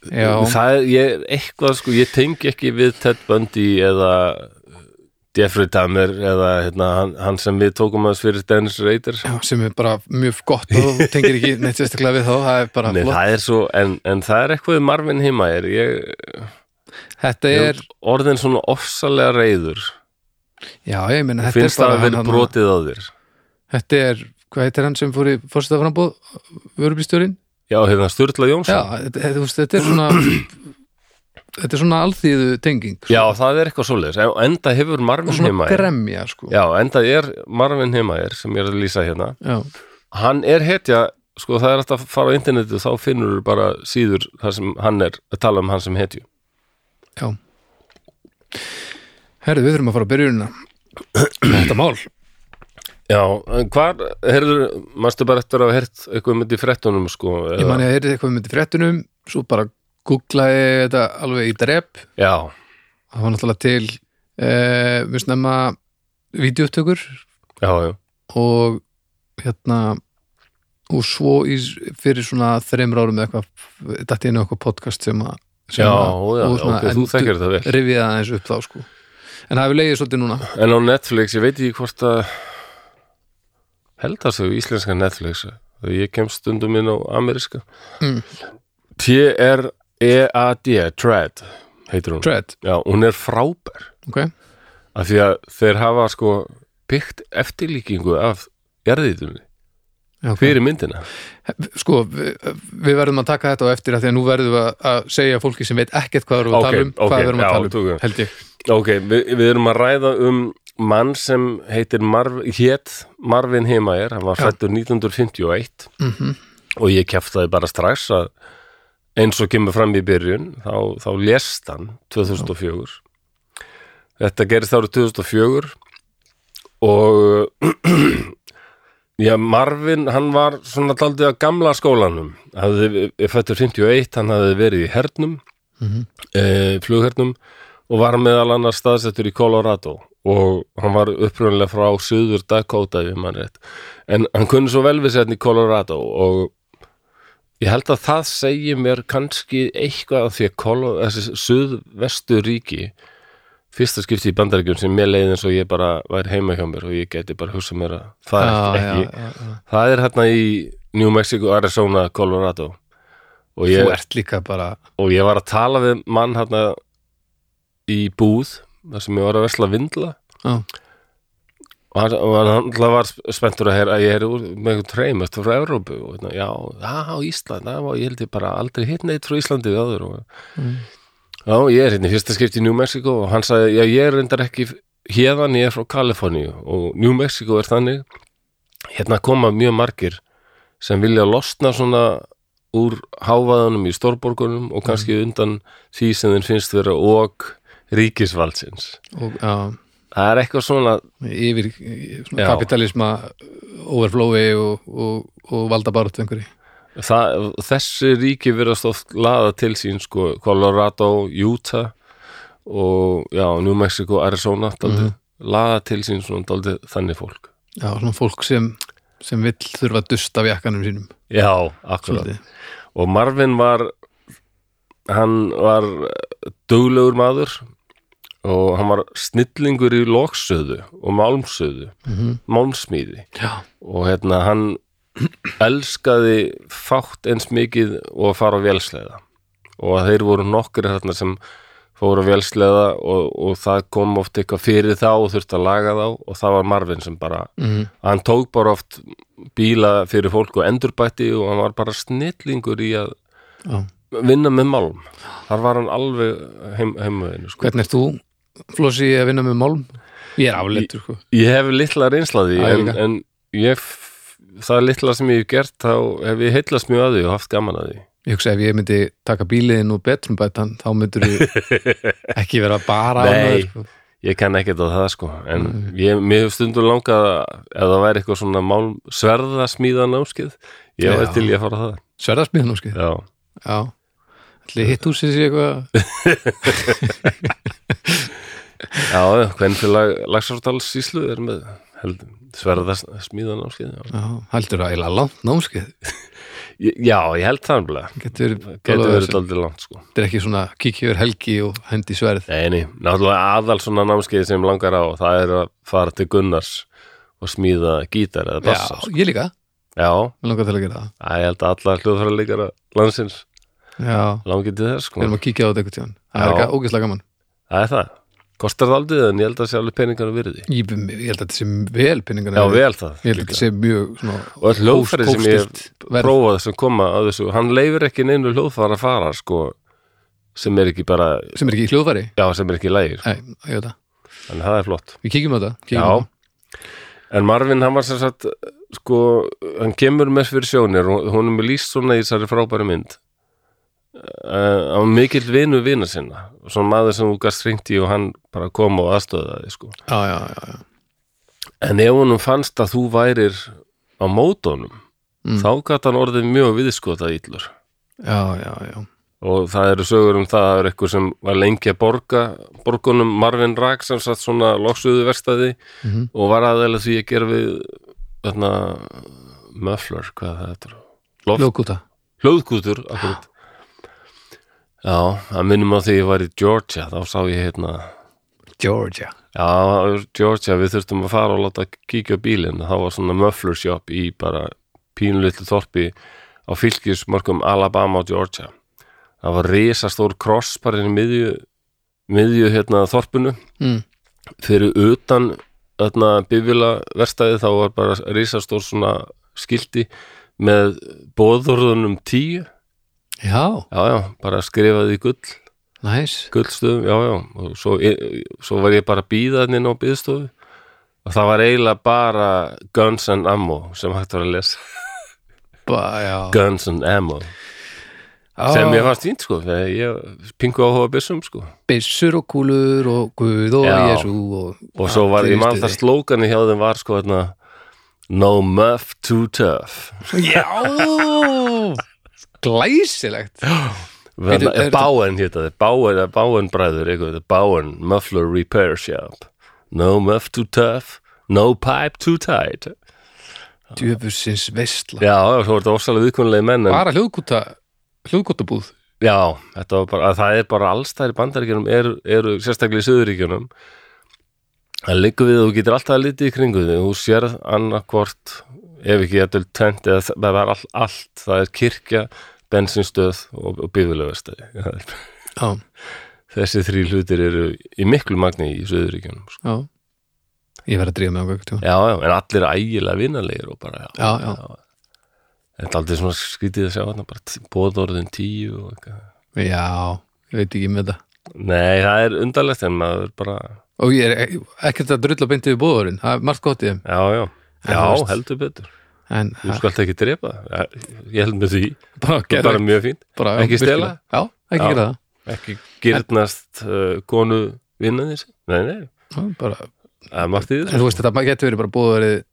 það er, ég eitthvað sko, ég tengi ekki við Ted Bundy eða Jeffrey Dahmer eða hérna, hann, hann sem við tókum aðeins fyrir Dennis Rader. Já, sem er bara mjög gott og tengir ekki neitt sérstaklega við þá, það er bara Nei, það er svo, en, en það er eitthvað Marvin Himayer ég, Þetta ég er, er orðin svona ofsalega reyður já, ég meina þetta er finnst það bara að vera brotið á þér? Þetta er, hvað heitir hann sem fór í fórstaframbóð, vörubístjórin? já, hérna Sturla Já, Jónsson þetta, þetta, þetta er svona þetta er svona alþýðu tenging sko. já, það er eitthvað en enda hefur Marvin Himayer gremja sko. já, enda er Marvin Himayer sem ég er að lýsa hérna Já. hann er hetja sko það er hægt að fara á internetið þá finnur þú bara síður þar sem hann er að tala um hann sem hetju Já Herðu, við þurfum að fara að byrjunina Þetta mál Já, en hvar, heyrður, mástu bara eftir að hafa heyrt eitthvað myndi í frettunum, sko, Ég man ég að heyrði eitthvað myndi fréttunum Svo bara googlaði þetta alveg í drep. Já, Það var náttúrulega til eh, Við snemma Vídeóttökur já, já, Og hérna Og svo í, fyrir svona þreymur árum eitthvað Dætti inn á eitthvað podcast sem að sem Já, að- já, og svona ok, þú þekkir þetta vel. rifjaði aðeins upp þá sko. En það hefur legið svolítið núna. En á Netflix, ég veit ekki hvort að held að þau íslenska Netflix þegar ég kemst stundum inn á ameríska Mm. T-R-E-A-D Tread heitir hún Dread, Já, hún er frábær ok af því að þeir hafa sko byggt eftirlíkingu af jarðítunni Já, ok. fyrir myndina sko, við, við verðum að taka þetta á eftir að því að nú verðum við að, segja fólki sem veit ekkert hvað við erum að Ok, tala um hvað við erum já, að tala tókum. um, held ég Ok, við, við erum að ræða um mann sem heitir Marv, hét Marvin Heimayer, hann var fættur 1951 mm og ég keftaði bara strax að eins og kemur fram í byrjun þá, þá lést hann 2004 þetta gerist árið 2004 og já, Marvin hann var svona daldið að gamla skólanum. Er fættur 51 hann hafði verið í hernum Mhm. e, flughernum og var meðal annars staðsettur í Colorado og hann var upprunnilega frá Suður Dakota ég mann rétt en hann kunni svo vel við sér í Colorado og ég held að það segi mér kannski eitthvað því að suðvestu ríki fyrsta skipti í bandaríkjum sem mér leiði eins og ég bara væri heima hjá mér og ég geti bara hugsað mér að það er ekki já, já, já. það er hérna í New Mexico, Arizona, Colorado og ég, og ég var að tala við mann hérna í búð þar sem ég var að vesla vindla Já. og hann, hann alltaf var spenntur að heyra að ég er úr, með einhvern treym eftir frá Evrópu og hérna, já, já, Ísland já, ég held ég bara aldrei hitt neitt frá Íslandi við áður og Mm. já, ég er hérna í fyrsta skipti í New Mexico og hann sagði, já, ég er reyndar ekki hérðan, ég er frá Kaliforníu og New Mexico er þannig hérna koma mjög margir sem vilja losna svona úr hávaðanum í stórborgunum og kannski undan því sem þeim finnst vera og ríkisvaldsins. Og já, það er eitthvað svona yfir svona kapitalisma overflowi og, og, og valdabarut einhverju. Það, þessi ríki verðast oft laða til sín sko Colorado, Utah og já, New Mexico, Arizona daldið, laða til sín svona daldið þannig fólk. Já, svona fólk sem, sem vill þurfa að dusta af jakkanum sínum. Já, akkurat. Svolítið. og Marvin var hann var duglegur maður og hann var snillingur í loksöðu og málmsöðu Mhm. málmsmíði. Já, og hérna hann elskaði fátt eins mikið og að fara á vélsleiða og þeir voru nokkur hérna sem fóru á vélsleiða og, og það kom oft eitthvað fyrir þá og þurfti að laga þá. Og það var Marvin sem bara mm hann tók bara oft bíla fyrir fólk og endurbætti og hann var bara snillingur í að já. vinna með málm. Þar var hann alveg heim, heimaveginu sko. hvernig ert þú Flossi að vinna með málm? ég er afleitur sko. Ég hef litla reynslaði ég en, en ég það litla sem ég hef gert þá hef ég heillast mjög að því og haft gaman að því. Ég hugsa ef ég myndi taka bíliðin og betrumbætan þá myndur þú ekki vera bara Nei. ánægður, sko. ég kann ekkert á það sko. En ég, mér hef stundum langað að ef það væri eitthvað svona mál sverða smíða námskeið ég var til ég að fara á það sverðarsmiðan óskið já, já, allir hitt húsið sér eitthvað. Já hvern fyrir lagsártals síslu er með held, sverða smíða námskeið já. heldur það eiginlega langt námskeið. Ég- já, ég held það getur verið þetta aldrei langt sko. Er ekki svona kíkja yfir helgi og hendi sverð. Nei, nei, náttúrulega aðal svona námskeið sem langar á það er að fara til Gunnars og smíða gítar eða bassa já, sko. ég líka, Já, mér langar til að gera það. Það ég held að alla hljóðfæra landsins já, langið til þess við sko. erum að kíkja á þetta einhvern tíðan það er ekki ógeðslega gaman. Það er það, kostar það aldrei en ég held að sé alveg peningar að virði. Ég, ég held að þetta sé vel penningar Já, vel það. Ég held að þetta sé mjög svona, Og öll hljóðfæri sem ég hef hófstillt verð. prófað sem koma að þessu, hann leifir ekki neinu hljóðfæra að fara sko sem er ekki bara, sem er ekki í hljóðfæri? Já, sem er ekki lægir það, Þannig að það er flott. Við kíkjum á þetta það. en Marvin hann var sem sagt sko, hann kemur með fyrir sjónir og hún er með líst svona í þessari frábæri mynd hann var mikill vinu vina sinna svona maður sem þú gast hringt í og hann bara kom og aðstöðaði sko. já, já, já, já. en ef honum fannst að þú værir á mótónum Mm. þá gæti hann orðið mjög viðskotað íllur já, já, já. og það eru sögur um það að það er eitthvað sem var lengi að borga borgunum Marvin Rak sem satt svona loksuðu verstaði Mhm. og var aðeins því að gera við þarna muffler, hvað það er Ljókúta hljóðkútur akkurat. Já, það minnum á því ég var í Georgia þá sá ég hérna Georgia. Já, Georgia, við þurftum að fara og láta kíkja bílinn. Þá var svona muffler shop í bara pínulitlu þorpi á fylgismörkum Alabama og Georgia. Það var risastór kross bara inn í miðju, miðju hérna þorpinu. Mm. fyrir utan þarna bifila verstaði þá var bara risastór svona skilti með bóðurðunum tíu Já, já, já, bara skrifaði í gull. Næs gullstöðum, já, já. Og svo, svo var ég bara að býða þarna inn á býðstofu og það var eiginlega bara Guns and Ammo sem hægt var að lesa. Ba, Guns and Ammo. Já. sem ég fannst fínt sko ég pingu á hóa byssum sko. Byssur og kúlur og Guð og Já. Jésu og, og svo var ég mann það slókani hjá þeim var sko þarna No muff too tough. Já Glæsilegt. Báen hétta þið, Báen, bræður Báen Muffler Repair Shop. No muff too tough No pipe too tight. Djöfusins veistla Já, var þetta ósalega viðkunnlega menn en, Bara hljóðkúta hljóðkútabúð Já, bara, að það er bara allstæðir bandaríkjunum eru, eru sérstaklega í söðuríkjunum Það liggur við og þú getur alltaf litið í kringu þig þú sérð annarkvort ef ekki þetta er tent eða það er all, allt, það er kirkja bensinstöð og, og bifilöfastæði Já, Þessi þrý hlutir eru í miklu magni í söðuríkjunum sko. já. Ég verð að mig á gögt Já, já, en allir ægilega vinarlegir og bara, já, Já, já. Þetta er aldrei svona skrítið að sjá þarna bara bóðorðin tíu og eitthvað. Já, ég veit ekki með þetta Nei, það er undarlegt en maður bara Og ég er ek- ekkert að drulla beintið við bóðurinn Það er margt gott í þeim. Já, já, En já, veist- heldur betur. En Þú skalt ekki drepa Ég held með því, bara, er bara mjög fínt. Bara ekki stela? Já, ekki gera það. Ekki gyrnast uh, konu vinna þessi Nei, nei, bara, það er margt í En þessu þú veist, þetta getur verið bara bóðurinn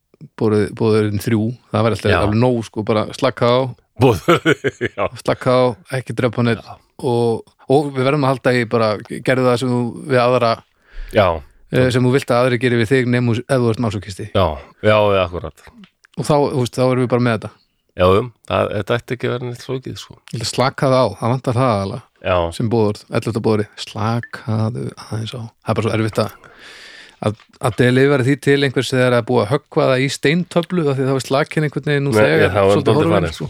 bóðurinn þrjú. Það var alltaf alveg nóg sko, bara slakka á. Slakka á, ekki drepa hann og, og við verðum að halda í bara gerðu það sem við aðra já, sem þú vilt að aðri gerir við þig nefnum ef þú ert másukisti já, já, akkurat og þá, veist, þá erum við bara með þetta Já, um, það, þetta ætti ekki vera neitt flókið sko. Slakaðu á, það vantar það alveg sem bóður, 11. bóðuri slakaðu aðeins á það er bara svo erfitt að að, að delivera því til einhvers þegar að búa að höggva það í steintöflu þá er slakin einhvern veginn nú Nei, þegar það var svolítið farið, sko.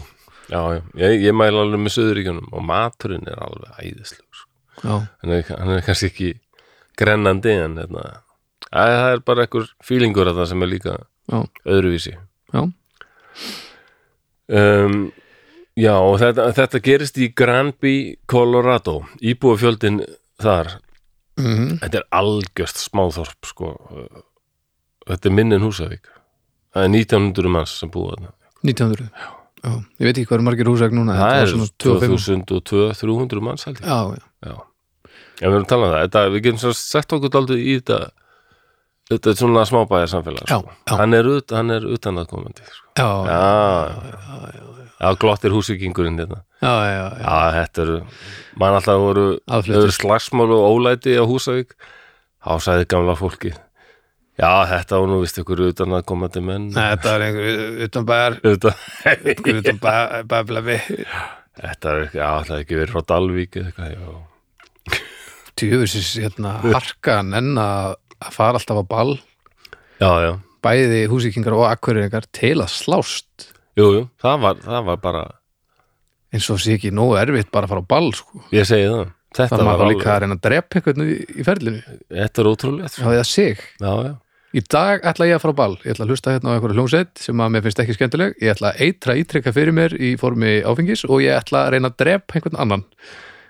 já, já Ég, ég mæla alveg með söðuríkjunum og maturinn er alveg æðislega sko. er, hann er kannski ekki grennandi en hérna, að, það er bara einhver fílingur að það sem er líka já, öðruvísi. Já, um, Já, og þetta, þetta gerist í Granby, Colorado íbúafjöldin þar. Mm þetta er algjörst smáþorp sko. Þetta er minn en Húsavík. Það er 1900 manns sem búa þarna. 1900 já. ég veit ekki hvað er margir húsæk núna það er svona 25. 2002-300 manns held ég. Já, já, Já, við erum að tala um það þetta, við getum svo sett okkur daldið í þetta þetta er svona smábæjar samfélag Já, sko. já. hann er, ut, hann er utan að komandi sko. já, já, já, já, já, glottir húsvíkingurinn hérna. já, já, já. já, þetta eru mann alltaf voru, slagsmál og ólæti á Húsavík þá sagði gamla fólki já, þetta var nú vist ykkur utan að komandi menn Nei, þetta er einhver utan bæjar Utan, utan bæjablafi þetta er ekki, já, það er ekki verið frá Dalvík eða eitthvað, já tjóðsins hérna harkan en að að fara alltaf á ball. Já, já, bæði húsíkingar og akkurringar til að slást. Jú, jú, það var, það var bara eins og sé ekki nógu erfitt bara að fara á ball sko. ég segi það, þetta það var alveg líka að reyna að drepa einhvern í, í ferlinu? Þetta er ótrúlegt já, sko. eða sig. Já, já, í dag ætla ég að fara á ball. Ég ætla að hlusta hérna á einhverju hljómsveit sem að mér finnst ekki skemmtileg. Ég ætla að eitra ítrykka fyrir mér í formi áfengis og ég ætla að reyna að drepa einhvern annan.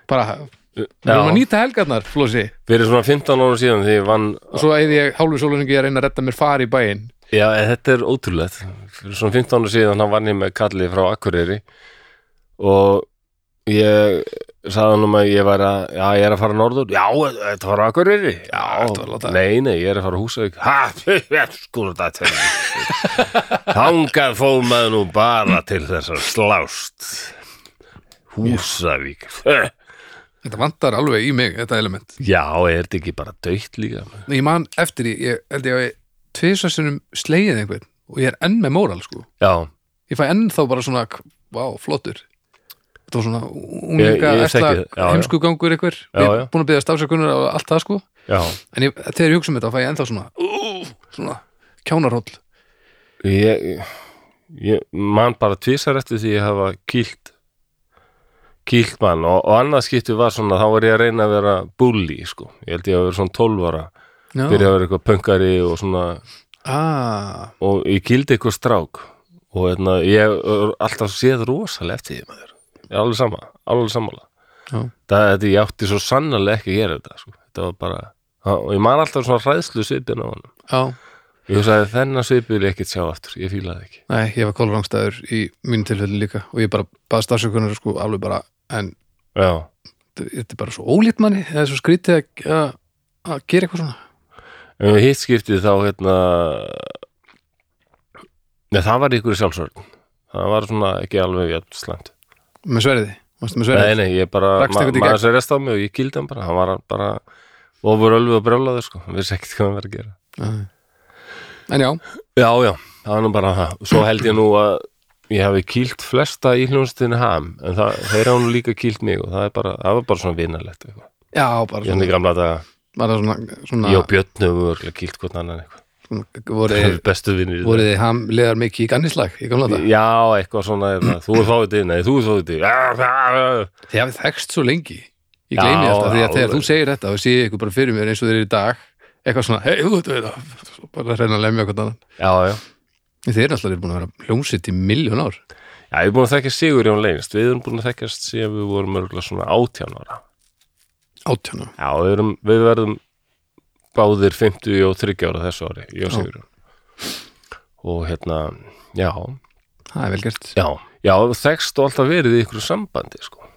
Bara, við erum að nýta helgarnar flósi, fyrir svona 15 ára síðan því ég vann og svo eða ég hálfu sóluningi að reyna að redda mér fari í bæinn. Já, þetta er ótrúlegt. Fyrir svona 15 ára síðan hann vann ég með Kalli frá Akureyri. Og ég sagði hann um að ég var að já, ég er að fara norður, já, þetta var Akureyri? Já, ertu að láta- nei, nei, ég er að fara Húsavík. Ha, sko þetta til þangað fóð maður nú bara til þess að slást. Húsavík þetta vantar alveg í mig, þetta element. Já, er þetta ekki bara döitt líka? Ég man eftir því, ég held ég að tvisvarsunum slegið einhvern og ég er enn með móral sko. Já, ég fæ enn þá bara svona, vá, flottur. Þetta var svona Ég- ég það, já, já. heimsku gangur einhver? Já, ég já. er búin að byggja stafsökunar og allt það sko. Já, en ég, þegar ég hugsa um þetta fæ ég ennþá svona uh, svona kjánarhóll ég, ég man bara tvisar eftir því að hafa kýlt kýlt mann og, og annað skipti var svona, þá var ég að reyna að vera bully, sko, ég held ég að vera svona 12 ára, Já. byrja að vera eitthvað pöngari og svona, ah, og ég kýldi eitthvað strák. Og hérna, ég alltaf séð rosalega eftir því maður, ég er alveg sama alveg sammála, já, það, ég átti svo sannarlega ekki að gera þetta, sko, þetta var bara og ég man alltaf svona hræðslu svipin á hann já. Ég hugsaði þennan vil ég ekkert sjá aftur, ég fílaði ekki. Nei, ég var kólrangstæður í mínu tilfelli líka. Og ég bara baða stafsökunar sko alveg bara en þetta er bara svo ólít manni eða svo skrítið að- gera eitthvað svona. Við hitt skiptið þá hérna Nei, það var ykkur sjálfsvörn. Það var svona ekki alveg jafn slæmt. Með mástu með Nei, sverði nei, ég bara, ma maður gegn? sér rest á mig og ég kýldi hann bara. Hann var bara ofur öllu og brjólaður sko. Hann vissi ekkert hvað hann var að gera. Nei. en já, Já, já, það var nú bara það. Svo held ég nú að ég hafi kýlt flesta í hljónstinu ham En það, þeir nú líka kýlt mig og það, er bara, það var bara svona vinalegt eitthvað. já, bara Ég í svona, gamla svona, Ég og Björn höfum örgulega kýlt hvort annan eitthvað. Voruð, þið hamlegar mikið í gannislag í gamla þetta Já, eitthvað svona er það. Þú er fáið nei, þú er fáið þið hafið þekst svo lengi. Ég gleymi alltaf því að þegar þú segir þetta og sé ég ykkur bara fyrir mér eins og þeir eru í dag eitthvað svona, hei, þú veit það bara reyna að lemja okkur annan. Já, já. Þið eru alltaf búin að vera hljómsitt í miljón ár Já, ég er búin að þekkja Sigur Jón lengst. Við erum búin að þekkjast síðan við vorum örgulega svona átján ára. átjána Já, við, erum, við verðum báðir 50 og 30 ára þessu ári, ég og. Sigur Jón. Og hérna, já, Það er vel gert já, já, þekkst og alltaf verið í ykkur sambandi, sko.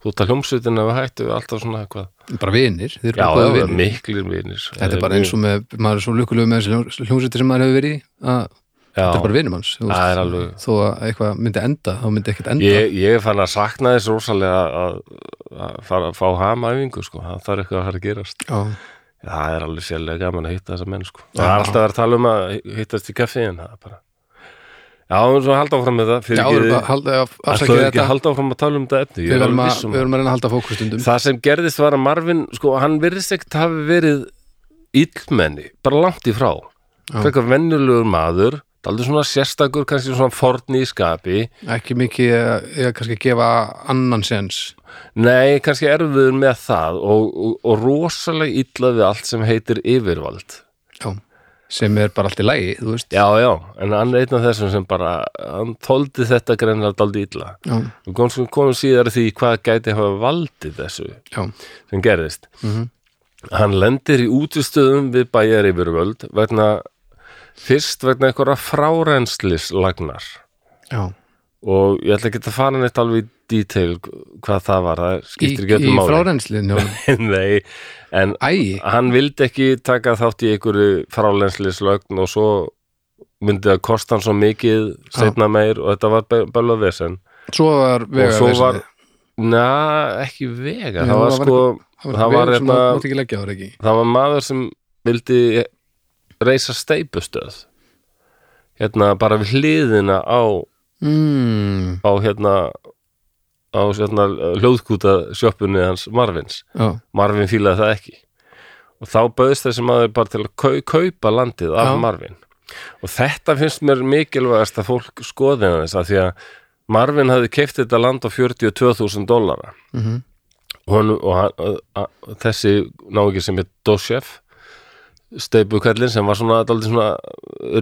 Þú ert að hljómsveitin að við hættu alltaf svona eitthvað. Bara vinir, Já, bara er miklir vinir. Þetta er bara eins og með, maður er svo lukkulega með þessi hljómsveitir sem maður hefur verið í að þetta er bara vinum hans alveg- Þó að eitthvað myndi enda, þá myndi ekkert enda. Ég, ég er fann að sakna þess rosalega að, að fara að fá hamaæfingu sko, það þarf eitthvað að fara að gerast. Já, það er alveg sérlega gaman að hitta þessa menn sko. það er alltaf að að tala um að hittast í kaffi en það er bara Já, við erum svo að halda áfram með það Já, við erum að halda afsakið þetta að halda áfram að tala um þetta efni? Við að, um við verðum að reyna að halda fókustundum það sem gerðist var að Marvin sko, hann virðist ekkert hafi verið illmenni, bara langt í frá. Já. frekar venjulegur maður aldrei svona sérstakur, kannski svona forni í skapi Ekki mikið að kannski gefa annan sens Nei, kannski erfiður með það og, og, og rosalega illa við allt sem heitir yfirvald. Já, sem er bara allt í lægi, þú veist Já, já, en hann er einn af þessum sem bara, hann tóldi þetta greinlega daldi illa. Já, Við komum, komum síðar að því hvað gæti hafa valdið þessu já, sem gerðist. mhm, Hann lendir í útistöðum við bæjar yfirvöld vegna, fyrst vegna einhverja frárenslislagnar já. Og ég ætla ekki að fara neitt alveg í detail hvað það var, það Í, skiptir ekki í öllum máli. frárenslinni Nei, en Æ, hann vildi ekki taka þátt í einhverju frálenslislögn og svo myndi það kosta hann svo mikið setna meir og þetta var bæla vesen. Svo var vega og svo var, na, ekki vega það var sko, það var hérna það mátti ekki leggja ára ekki. það var maður sem vildi reisa steipustöð hérna bara við hliðina á, mm, á hérna á hérna hljóðkúta sjoppunni hans Marvins. Já, Marvin fílaði það ekki. Og þá bauðst þessi maður bara til að kau kaupa landið af Já. Marvin. Og þetta finnst mér mikilvægast að fólk skoði þess að því að Marvin hafði keift þetta land á 42.000 dollara. Mhm, og, hann, og hann, að, að, þessi náungi sem er Doshev steipukallin sem var svona, svona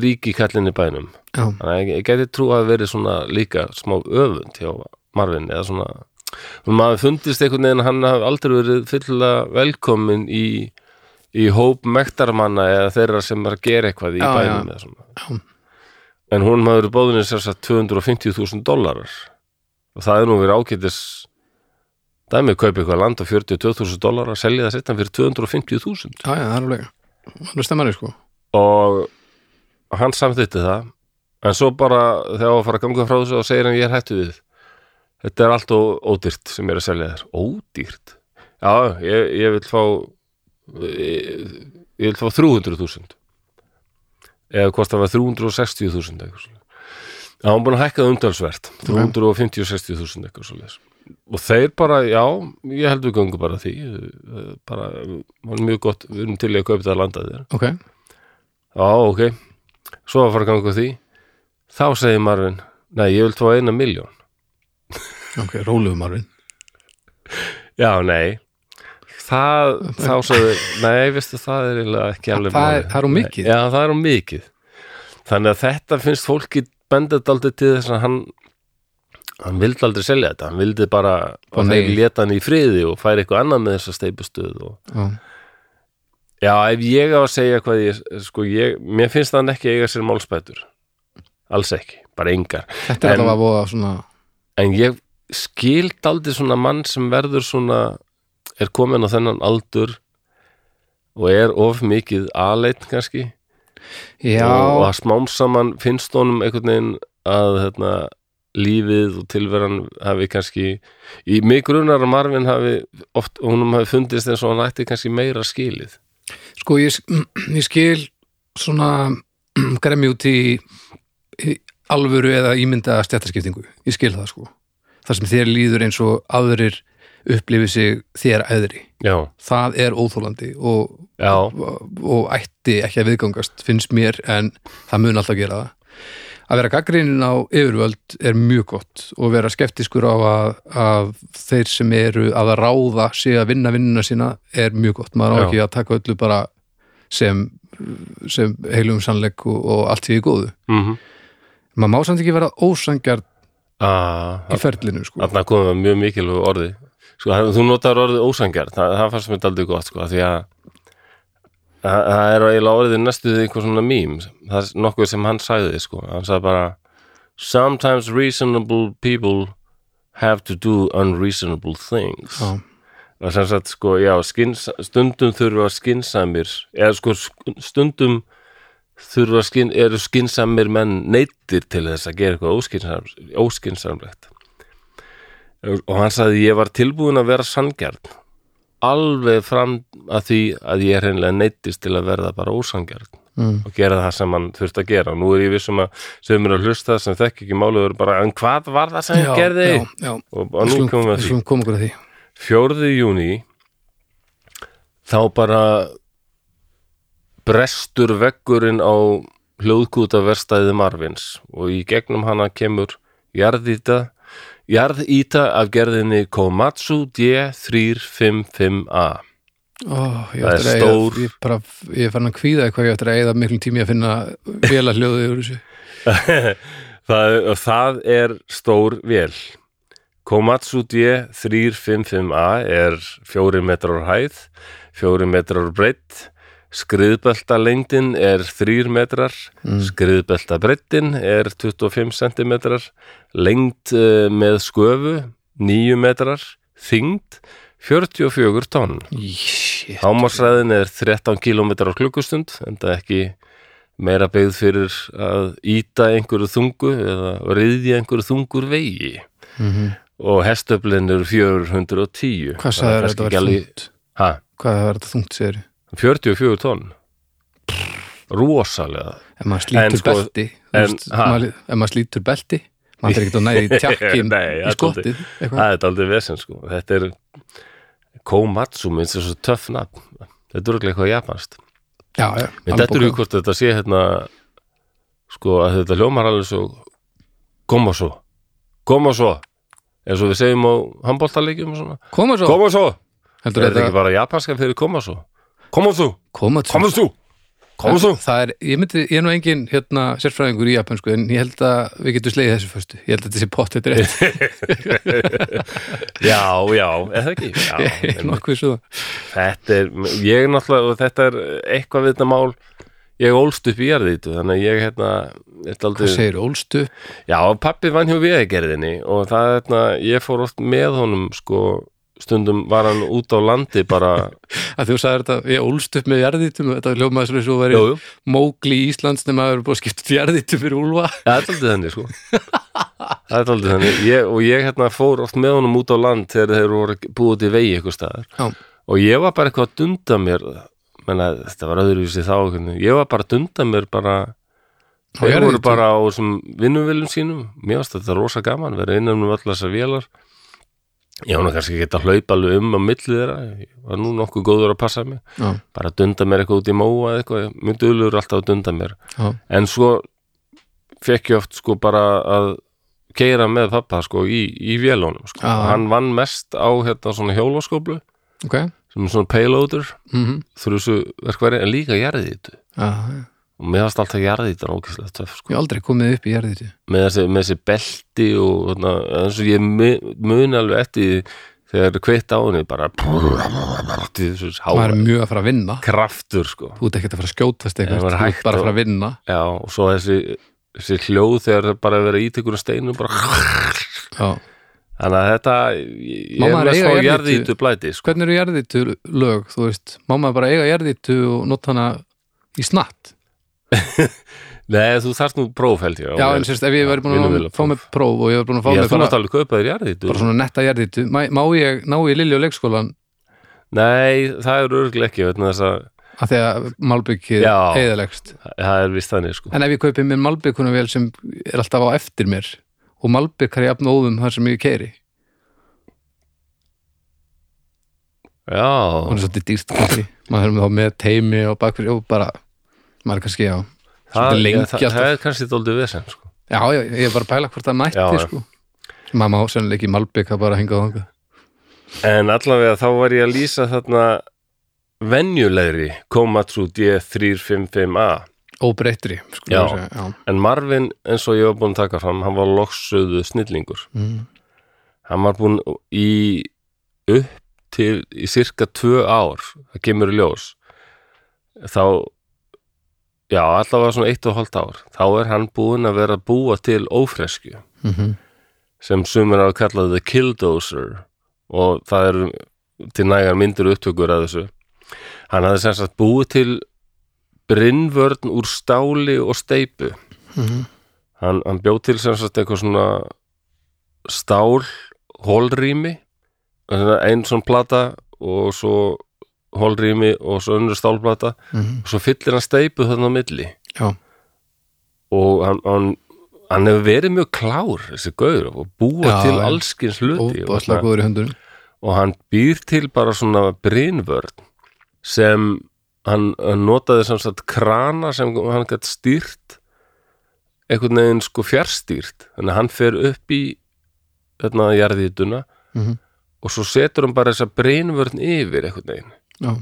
ríki kallin í bænum. Já, þannig að ég, geti trú að verið svona líka smá öfund hjá Marvin eða svona maður fundist einhvern veginn að hann hafi aldrei verið fyllilega velkomin í, í hóp mektarmanna eða þeirra sem er að gera eitthvað í Já, bænum Já. en hún maður er bóðinni sér satt 250.000 dólarar og það er nú verið ágætis dæmið kaupi eitthvað land á 42.000 dólarar selja það setna fyrir 250.000 já, já, það er alveg Það er stemmari sko. Og hann samþýtti það. En svo bara þegar að fara að ganga frá þessu og segir hann ég er hættu við. Þetta er allt ó- ódýrt sem ég er að selja þér. Ódýrt? Já, ég, ég vil fá ég, ég vil fá 300.000 eða hvort það var 360.000 eitthvað svona. Já, hann búin að hækka það umtalsvert 350-60 þúsund eitthvað svo leis og þeir bara, já, ég held við göngu bara því eh, bara, er mjög gott, við erum til í að kaupa það að landa þér. Ok, Já, ok, svo að fara að ganga því. Þá segir Marvin nei, ég vil tóa eina miljón ok, róluðu Marvin. Já, nei. Það, þá sagði nei, veistu, það er ekki alveg Það er- það er of mikið. Já, það er um mikið. Þannig að þetta finnst fólki bendið aldrei til þess að hann hann vildi aldrei selja þetta hann vildi bara nei. þeir leta hann í friði og færi eitthvað annað með þessa steipustuð og já, Já, ef ég á að segja hvað ég, sko, ég, mér finnst hann ekki eiga sér málspætur. Alls ekki, bara engar. þetta er En- svona En ég skild aldrei svona mann sem verður svona, er komin á þennan aldur og er of mikið aðleitt kannski já, og, og að smám saman finnst honum einhvern veginn að hérna, lífið og tilveran hafi kannski, í mig grunar að Marvin hafi oft, honum hafi fundist eins og hann ætti kannski meira skilið. sko ég, ég skil svona gremmi út í, í alvöru eða ímynda stjættaskiptingu, ég skil það sko. Þar sem þér líður eins og aðrir upplifið sig þér æðri. Já, það er óþólandi og, og, og ætti ekki að viðgangast finnst mér en það mun alltaf gera það að vera gaggrínin á yfirvöld er mjög gott og vera skeptiskur á að, að þeir sem eru að ráða sig að vinna vinnuna sína er mjög gott, maður á ekki að taka öllu bara sem, sem heilum sannleik og, og allt því í góðu. Mhm. maður má samt ekki vera ósangjart Ah, í ferlinu sko. Þarna komum við mjög mikilvæg orði sko, þú notar orðið ósangjart það, það fannst mér aldrei gott sko, því að það, er eiginlega orðið næstuð einhver svona mím það er nokkuð sem hann sagði sko. hann sagði bara sometimes reasonable people have to do unreasonable things Já. og sem sagt sko, já, skins, stundum þurfa skinsamir eða sko sk- stundum þurfa skin, eru skinsamir menn neittir til þess að gera eitthvað óskinsam, óskinsamlegt og hann sagði ég var tilbúin að vera sangjarn alveg fram að því að ég er hreinlega neittist til að verða bara ósangjarn mm. og gera það sem hann þurfti að gera og nú er ég vissum að er að hlusta sem þekki ekki málið eru bara en hvað var það sem já, gerði já, já. og, og nú komum við okkur að því fjórði júni þá bara brestur veggurinn á hljóðkúta verstaðið Marvins og í gegnum hana kemur jarðýta jarðýta af gerðinni Komatsu D355A Ó, ég Það er stór- eyða, ég, bara, ég fann að kvíða eitthvað ég ætti að eigða miklum tími að finna vel að hljóðu yfir þessu. Það, það er stór vél. Komatsu D355A er 4 metrar hæð 4 metrar breytt skriðbelta lengdin er 3 metrar mm. skriðbelta breyttin er 25 cm lengd uh, með sköfu 9 metrar þyngd 44 tonn Shit. Hámarsræðin er 13 km á klukkustund en það ekki meira beigð fyrir að íta einhverju þungu eða riðja einhverju þungur vegi Mhm. og hestöflin eru 410 Hvað er þetta alveg- þungt? Hvað var þetta þungt segir? 44 tonn. Rosalega. Ef maður slítur En sko- belti en- Ef maður slítur belti maður er ekkert að næði það í er eitthvað. það er aldrei vesen sko. Þetta er Komatsu minnst er svo töff nafn. Þetta er örugglega eitthvað japanst. Já, já, þetta bókað. hvort þetta sé hérna sko að þetta hljómar alveg svo koma svo koma svo eins og við segjum á svona Koma svo koma svo Heldur er þetta þetta ekki bara japanska fyrir koma svo koma svo Koma svo koma svo Það er, ég myndi, ég er nú engin hérna sérfræðingur í japansku en ég held að við getum slegið þessu föstu. Ég held að þetta sé pott þetta rétt. Já já eða ekki? Já, er nokkuð svo. Þetta er ég er náttúrulega þetta er eitthvað við þetta mál ég ólst upp í jarðítu þannig að ég hérna þetta Hvað aldrei, segir, ólstu? já pappi vann hjá viðgerðinni og það er hérna ég fór oft með honum sko stundum var hann út á landi bara. Þú sagðir þetta, ég ólst upp með jarðítum Þetta svo svo væri jú, jú, Mógli í Íslands nema að vera búið að skipta út jarðítum fyrir úlfa. Það er aldrei þannig sko. Það er aldrei þannig. Ég, og ég hérna fór oft með honum út á land þegar þeir voru búið til vegi eitthvað staðar. Já, og ég var bara eitthvað að dunda mér menna, þetta var öðruvísi þá ég var bara að dunda mér bara þeir voru bara á þessum vinnuviljum sínum. Mér varst þetta rosa gaman, vera innan um allar þessar vélar var nú kannski að hlaupa alveg um á milli þeirra. Ég var nú nokkuð góður að passa mig. Já, bara dunda mér eitthvað út í móa eða eitthvað, myndi ulur alltaf að dunda mér. Já, en svo fekk ég oft sko bara að keira með pappa sko í, í vélunum sko. Já. hann vann mest á hérna svona hjólaskóplu ok. sem er svona payloader mm þrjusu verkværi en líka já, já. Og mér varst alltaf jarðítan ókvæslega töff sko. ég hef aldrei komið upp í jarðýtu með, þessi, með þessi belti og þarna, eins og ég mu- muni alveg eftir þegar kveitt á henni bara maður er mjög að fara að vinna kraftur sko þú ert ekkert að fara að skjótast eitthvað þú ert bara að fara að vinna já, og svo þessi, þessi hljóð þegar það bara að vera ítekur á steinu bara já. Þannig að þetta, ég er svo jarðýtu? jarðítu blæti, sko. hvernig eru jarðýtu lög þú veist, má maður bara eiga jarðýtu og nota hana í snatt Nei, þú þarft nú próf held ég. já, en sérst, ef ég verið búin að fá mig próf. og ég verið búin að fá Ég mig þú bara, alveg kaupa þér jarðítu. bara svona netta jarðýtu má, má ég ná í Lilju og leikskólan Nei, það er örglega ekki, að því að malbyggið heiðalegst það er vist þannig, sko. en ef ég kaupi mér malbyggunavél sem er alltaf á eftir mér og malbyggar jafn óðum þar sem ég keiri Já, hún er svolítið dýrst maður er þá með teimi og bakfyrir og bara, maður kannski, já það, ja, það, það er kannski dóldi vesen, sko. já, já, ég er bara að pæla hvort það mætti Já, sko. maður má sennilega ekki malbygg að bara hinga á þangað En allavega þá var ég að lýsa þarna venjulegri Komatsu D355A óbreyttri sko, Já. segja, já. en Marvin, eins og ég var búin að taka fram hann var loksuðu snillingur Mm. hann var búin í upp til í cirka tvö ár það kemur í ljós þá já, allavega svona eitt og hálft ár. Þá er hann búin að vera að búa til ófresku Mm sem sumir á að kalla the killdozer og það eru til nægar myndir upptökur að þessu. Hann hafði sem sagt búið til brinnvörn úr stáli og steipu Mhm. hann, hann bjóð til sem sagt eitthvað svona stál hólrými einn svona plata og svo hólrými og svo önnur stálplata. Mhm. og svo fyllir hann steipu þarna á milli. Já, og hann, hann, hann hefur verið mjög klár þessi gaur og búa Já, til allskins hluti og, höndunum. Og hann býr til bara svona brinnvörn sem hann, hann notaði sem sagt krana sem hann gætt stýrt einhvern veginn sko fjárstýrt þannig að hann fer upp í þarna jarðítuna Mhm. og svo setur hann bara þessa brinnvörn yfir einhvern veginn já,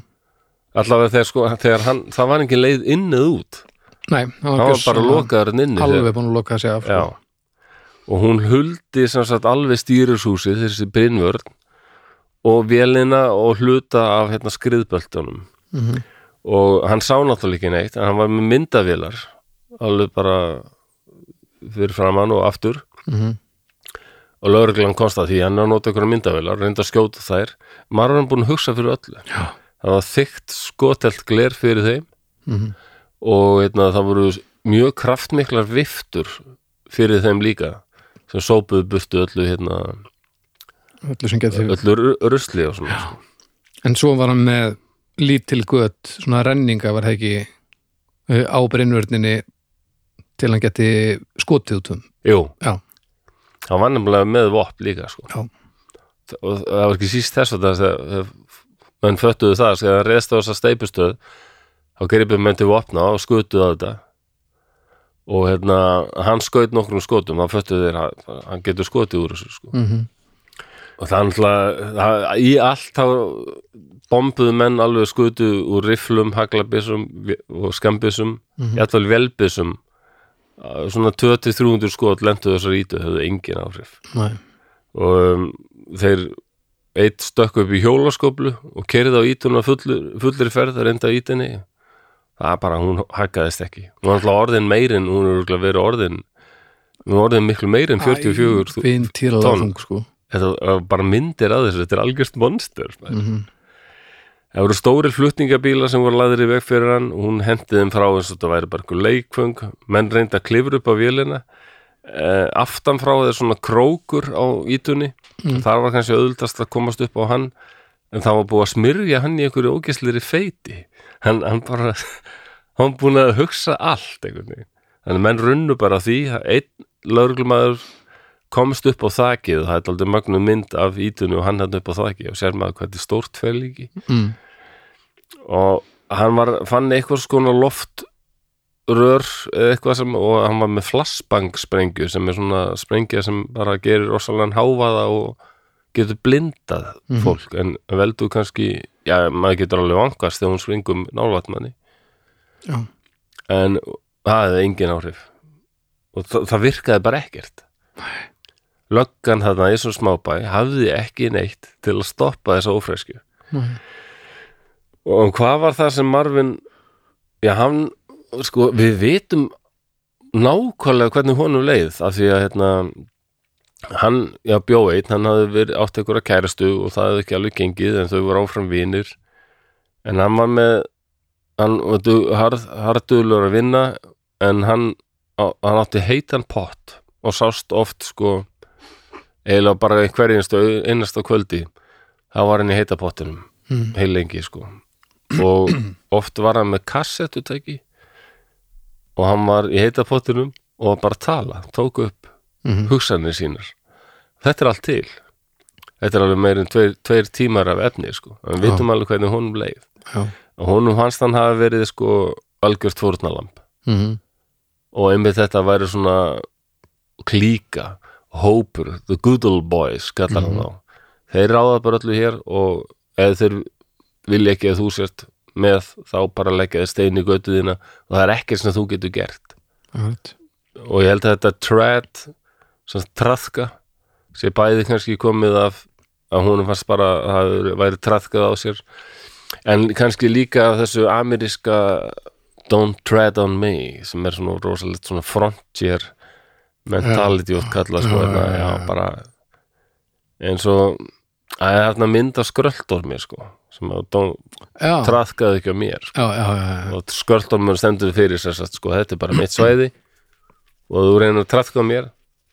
allavega þegar sko þegar hann, það var ekki leið inn eða út nei, hann hann var bara gjörsamlega lokaður en inni alveg búin að loka sig af sko. Og hún huldi sagt alveg stýrishúsið þessi brinnvörn og vélina og hluta af hérna skriðböltunum Mhm. og hann sá náttúrulega ekki neitt en hann var með myndavélar alveg bara fyrir framann og aftur Mhm. og lögreglan komst að því hann er að nota ykkur myndavélar, reynda að skjóta þær maður var hann búin að hugsa fyrir öllu Já. Það var þykkt skotelt gler fyrir þeim Mhm. og eitna, það voru mjög kraftmiklar viftur fyrir þeim líka sem sópuðu burtu öllu hérna, öllu sem getur öllu ru- rusli og svona sko. En svo var hann með lítil gött, svona renninga var það ekki uh, á brennvörninni til hann geti skotið út um. Jú, Já. hann var nefnilega með vopp líka sko. Já. og það var ekki síst þess að það menn föttuðu það, þegar það reðst á þessa steipustöð þá gripið menn til vopna og skutuðu á þetta og hérna, hann skaut nokkrum skotum hann föttuðu þeir, hann, hann getur skotið úr þessu sko. Mm og það er það, í allt þá bombuðu menn alveg skutu úr riflum, haglabissum og skambissum, Mhm. jættvel velbissum svona 200-300 skot lentu þessar ítu höfðu engin áhrif Nei. og um, þeir eitt stökk upp í hjólaskoplu og kerði á ítuna fullur, fullir ferð að reynda ítinni það er bara, hún hækkaðist ekki hún var alltaf orðin meirinn, hún er örugglega verið orðin hún er orðin miklu meirinn 44 Vinn tílaða tonn. þung sko. þetta var bara myndir að þessu, þetta er algjörst monster mm. Mm það voru stórir flutningabílar sem voru laðir í veg fyrir hann og hún hendi þeim frá eins og þetta væri bara leikföng menn reyndi að klifra upp á vélina eh, aftan frá þeir svona krókur á ítunni Mm. þar var kannski auðvitast að komast upp á hann en það var búið að smyrja hann í einhverju ógæsleiri feiti hann, hann bara hann búin að hugsa allt einhvern veginn þannig að menn runnu bara því einn lögreglumæður komst upp á þakið og það er aldrei mögnu mynd af ítunni og hann hann upp á þakið og sér maður hvað þetta er stórt fellíki mm. og hann var, fann eitthvað skona loft rör eða eitthvað sem og hann var með flashbang sprengju sem er svona sprengja sem bara gerir rosalega hávaða og getur blindað Mhm. fólk. En veldu kannski, já maður getur alveg vangast þegar hún svingum nálatmanni. Já, en það hefði engin áhrif. Og það, það virkaði bara ekkert. Löggan þarna í svo smábæ hafði ekki neitt til að stoppa þessa ófresku Nei. og hvað var það sem Marvin já hann sko við vitum nákvæmlega hvernig honum leið af því að hérna hann, já bjó einn, hann hafði verið átt einhverja kærastu og það hefði ekki alveg gengið en þau voru áfram vinir. En hann var með hann var dug- harð, harðduglur að vinna en hann, hann átti heitan pott og sást oft sko eiginlega bara hverjinstu einasta kvöldi. Þá var hann í heita pottinum mm. heil lengi sko. Og oft var hann með kassettutæki og hann var í heita pottinum og var bara að tala, tók upp Mm. hugsanir sínar. Þetta er allt til. Þetta er alveg meir en tveir, tveir tímar af efni sko, við Já. vitum alveg hvernig honum leið. Já, og honum fannst hann hafi verið sko algjört fórnalamb mm. og einmitt þetta væri svona klíka, hópur the good old boys, hann á þeir ráða bara öllu hér og ef þeir vilja ekki að þú sért með þá bara leggja þér stein í götuðina og það er ekkert sem þú getur gert Alright. og ég held að þetta tread sem traðka sé bæði kannski komið af að hún fannst bara að það væri traðkað á sér en kannski líka þessu ameríska don't tread on me sem er svona rosalegt svona frontier mentality oft kallað sko, Já, hérna, já. bara eins og það er þarna mynd af skröldormi sko, sem að traðkaði ekki á mér sko. Já, já, já, og skörltormur stendur fyrir sér satt, sko, þetta er bara mitt svæði. Og þú reynir að trafka á mér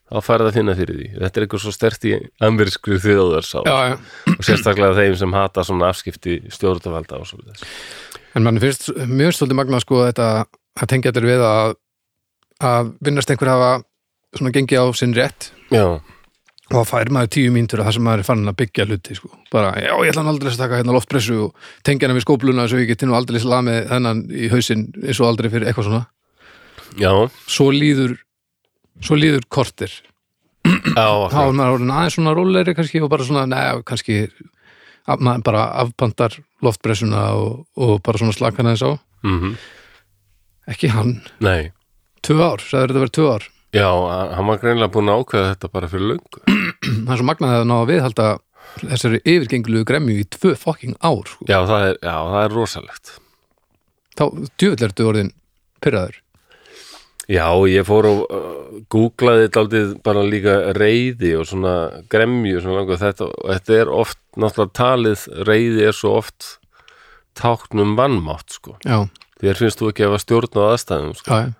þá færð að finna fyrir því. Þetta er eitthvað svo stert í amerískri þjóðar sá, já, já. og sérstaklega þeim sem hata svona afskipti stjórnvalda og svo þess En mann finnst mjög stoltið magna sko þetta að tengja allir við að að vinnast einhver hafa svona gengið á sinn rétt. Já, og þá fær maður tíu mínútur að það sem maður er fannin að byggja hluti sko. bara, já, ég ætla hann aldrei að taka hérna loftpressu og tengja hann við skópluna svo ég geti nú aldrei slamið þennan í hausinn eins og aldrei fyrir eitthvað svona. Já, svo líður svo líður kortir já, þá er maður orðin aðeins svona rólegri kannski og bara svona, neða, kannski að, maður bara afpandar loftpressuna og, og bara svona slakan aðeins á. Mm ekki hann, nei. Tvö ár, sagður þetta verið tvö ár já, hann var greinlega búin að ákveða þetta bara fyrir löngu. Það er svo magnað að ná að viðhalda þessari yfirgenglu gremju í tvö fucking ár sko. já, það er, já, það er rosalegt. Þá djöfull ertu orðin pyrraður Já, ég fór og uh, googlaði daldið bara líka reyði og svona gremju svona langar þetta og þetta er oft náttúrulega talið reyði er svo oft táknum vannmátt sko. Já, þér finnst þú ekki að hafa stjórn á aðstæðum sko. Já,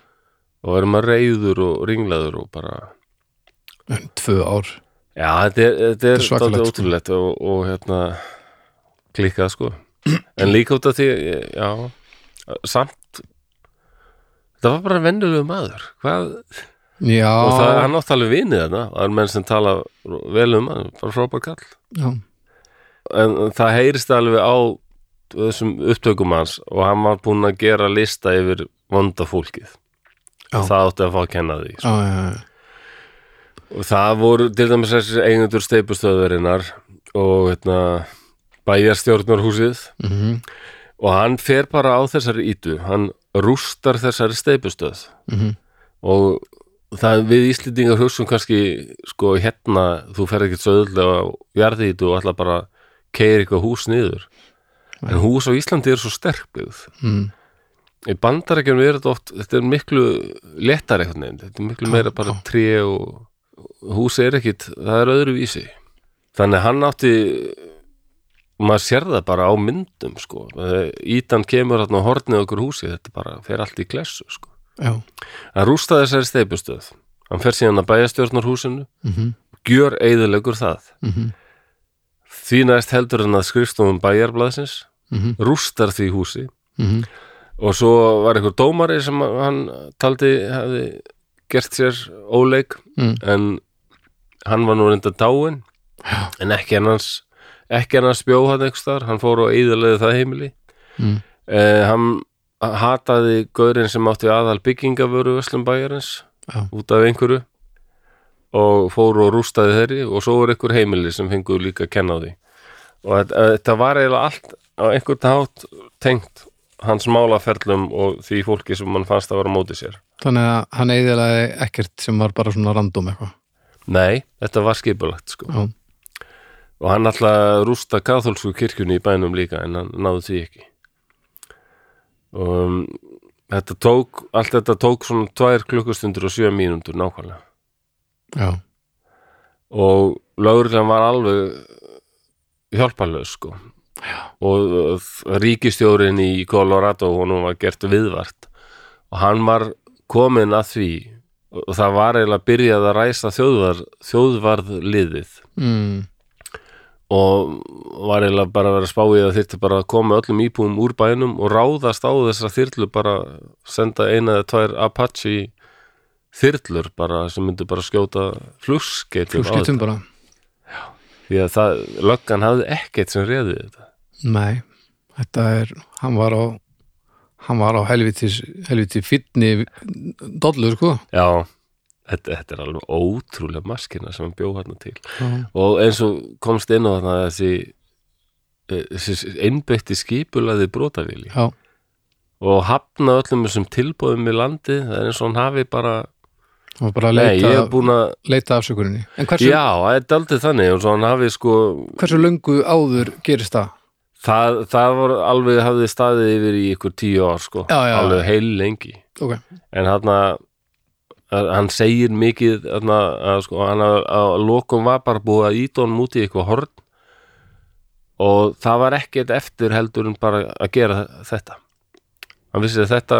og verður maður reyður og ringlaður og bara en tvö ár. Já, þetta er, þetta er, er svakalegt, dálítið sko. ótrúlegt og, og hérna klikkað sko. En líka út af því, já samt þetta var bara vennulegu maður. Hvað já, og það er hann átt alveg vinið þarna. Það er menn sem tala vel um hann bara frábær kall. Já, en það heyrist alveg á þessum upptökum hans og hann var búinn að gera lista yfir vonda fólkið Já. það átti að fá að kenna því já, já, já. og það voru til dæmis þessi eigendur steipustöðurinnar og hérna, bæjarstjórnarhúsið Mm og hann fer bara á þessari ítu hann rústar þessari steipustöð -hmm. og það við Íslendingar hugsun kannski sko hérna, þú fer ekkert svo öðlega á jarðítu og ætla bara að keiri eitthvað hús niður en hús á Íslandi er svo sterkbyggð mm. Í bandarækjum er þetta oft þetta er miklu lettar eitthvað nefnd þetta er miklu meira bara tré og hús er ekkit, það er öðru vísi þannig hann átti maður sér það bara á myndum sko, ítan kemur hann á hornið okkur húsi, þetta bara fer allt í klessu sko. Já, Hann rústaði þessari steipustöð. Hann fer síðan að bæjastjórnarhúsinu, mm gjör eigðilegur það. -hmm. Því næst heldur hann að skrifstofum bæjarblaðsins, Mm rústar því húsi, -hmm. Og svo var einhver dómari sem hann taldi hefði gert sér óleik Mm. en hann var nú reynda dáin en ekki hann hans ekki hann hans bjó hann einhvers þar hann fór og eðalegi það heimili Mm. eh, hann hataði gaurinn sem átti aðal byggingavöru Veslum bæjarins Já. út af einhverju og fór og rústaði þeirri og svo var einhver heimili sem fengur líka að kenna á því og þetta, þetta var eiginlega allt á einhvern hátt tengt hans málaferlum og því fólki sem hann fannst að vera á móti sér. Þannig að hann eiginlega ekkert sem var bara svona random eitthvað? Nei, þetta var skipulagt sko. Já, og hann alltaf rústa katholsku kirkjunni í bænum líka en hann náði því ekki. Og um, þetta tók allt þetta tók svona tvær klukkustundur og sjö mínútur nákvæmlega. Já, og lögurlega var alveg hjálparlaus sko. Og uh, ríkistjórin í Colorado honum var gert viðvart. Og hann var komin að því og það var eiginlega byrjað að ræsa þjóðvar, þjóðvarð liðið mm, og var eiginlega bara að vera að spá í að þyrfti bara að koma öllum íbúum úr bænum og ráðast á þessar þyrlu bara senda eina eða tvær Apache þyrlur bara sem myndu bara skjóta flugskeitum þetta. bara. Því að það, löggan hafði ekkert sem réði þetta Nei, þetta er hann var á hann var á helvitis, helviti fyrni dollur sko. Já, þetta, þetta er alveg ótrúlega maskina sem hann bjó hérna til. Já, og eins og komst inn á þarna þessi, eh, þessi einbeitti skipulaði brotavili já, og hafna öllum þessum tilbúðum í landi það er eins og hann hafi bara var bara Nei, leita, búin að leita afsökuninni. En hversu, Já, það er daldið þannig og svo hann hafi sko hversu löngu áður gerist það? Það, það var alveg hafði staðið yfir í ykkur tíu ár sko. Já, já, alveg heil lengi. Ok, en hann hann segir mikið þarna, að sko hann að, að lokum var bara búið að íta honum út í eitthvað horn. Og það var ekkert eftir heldur en bara að gera þetta. Hann vissi að þetta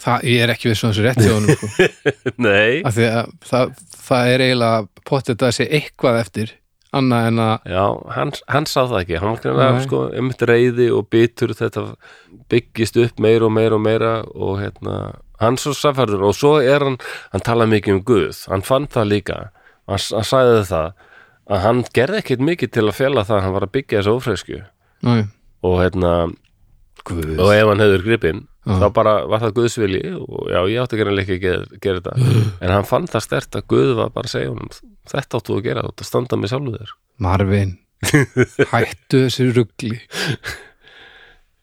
það, ég er ekki við svona þessu rétt hjá honum sko. nei, að það, það er eiginlega pottið að sé eitthvað eftir annað en að Já, hann, hann sá það ekki, hann var sko, einmitt reyði og bitur. Þetta byggist upp meira og meira og meira og hérna, hann svo safærður og svo er hann, hann tala mikið um Guð, hann fann það líka. Hann, hann sagði það að hann gerði ekkit mikið til að fela það að hann var að byggja þessu ófresku Næ, og hérna, guð. og ef hann hefur gripinn Já. þá bara var það Guðsvili og já, ég átti ekki ekki að gera, gera þetta en hann fann það stert að Guð var bara að segja honum þetta áttu að gera, þú áttu að standa með sjálfu þér Marvin hættu þessu rugli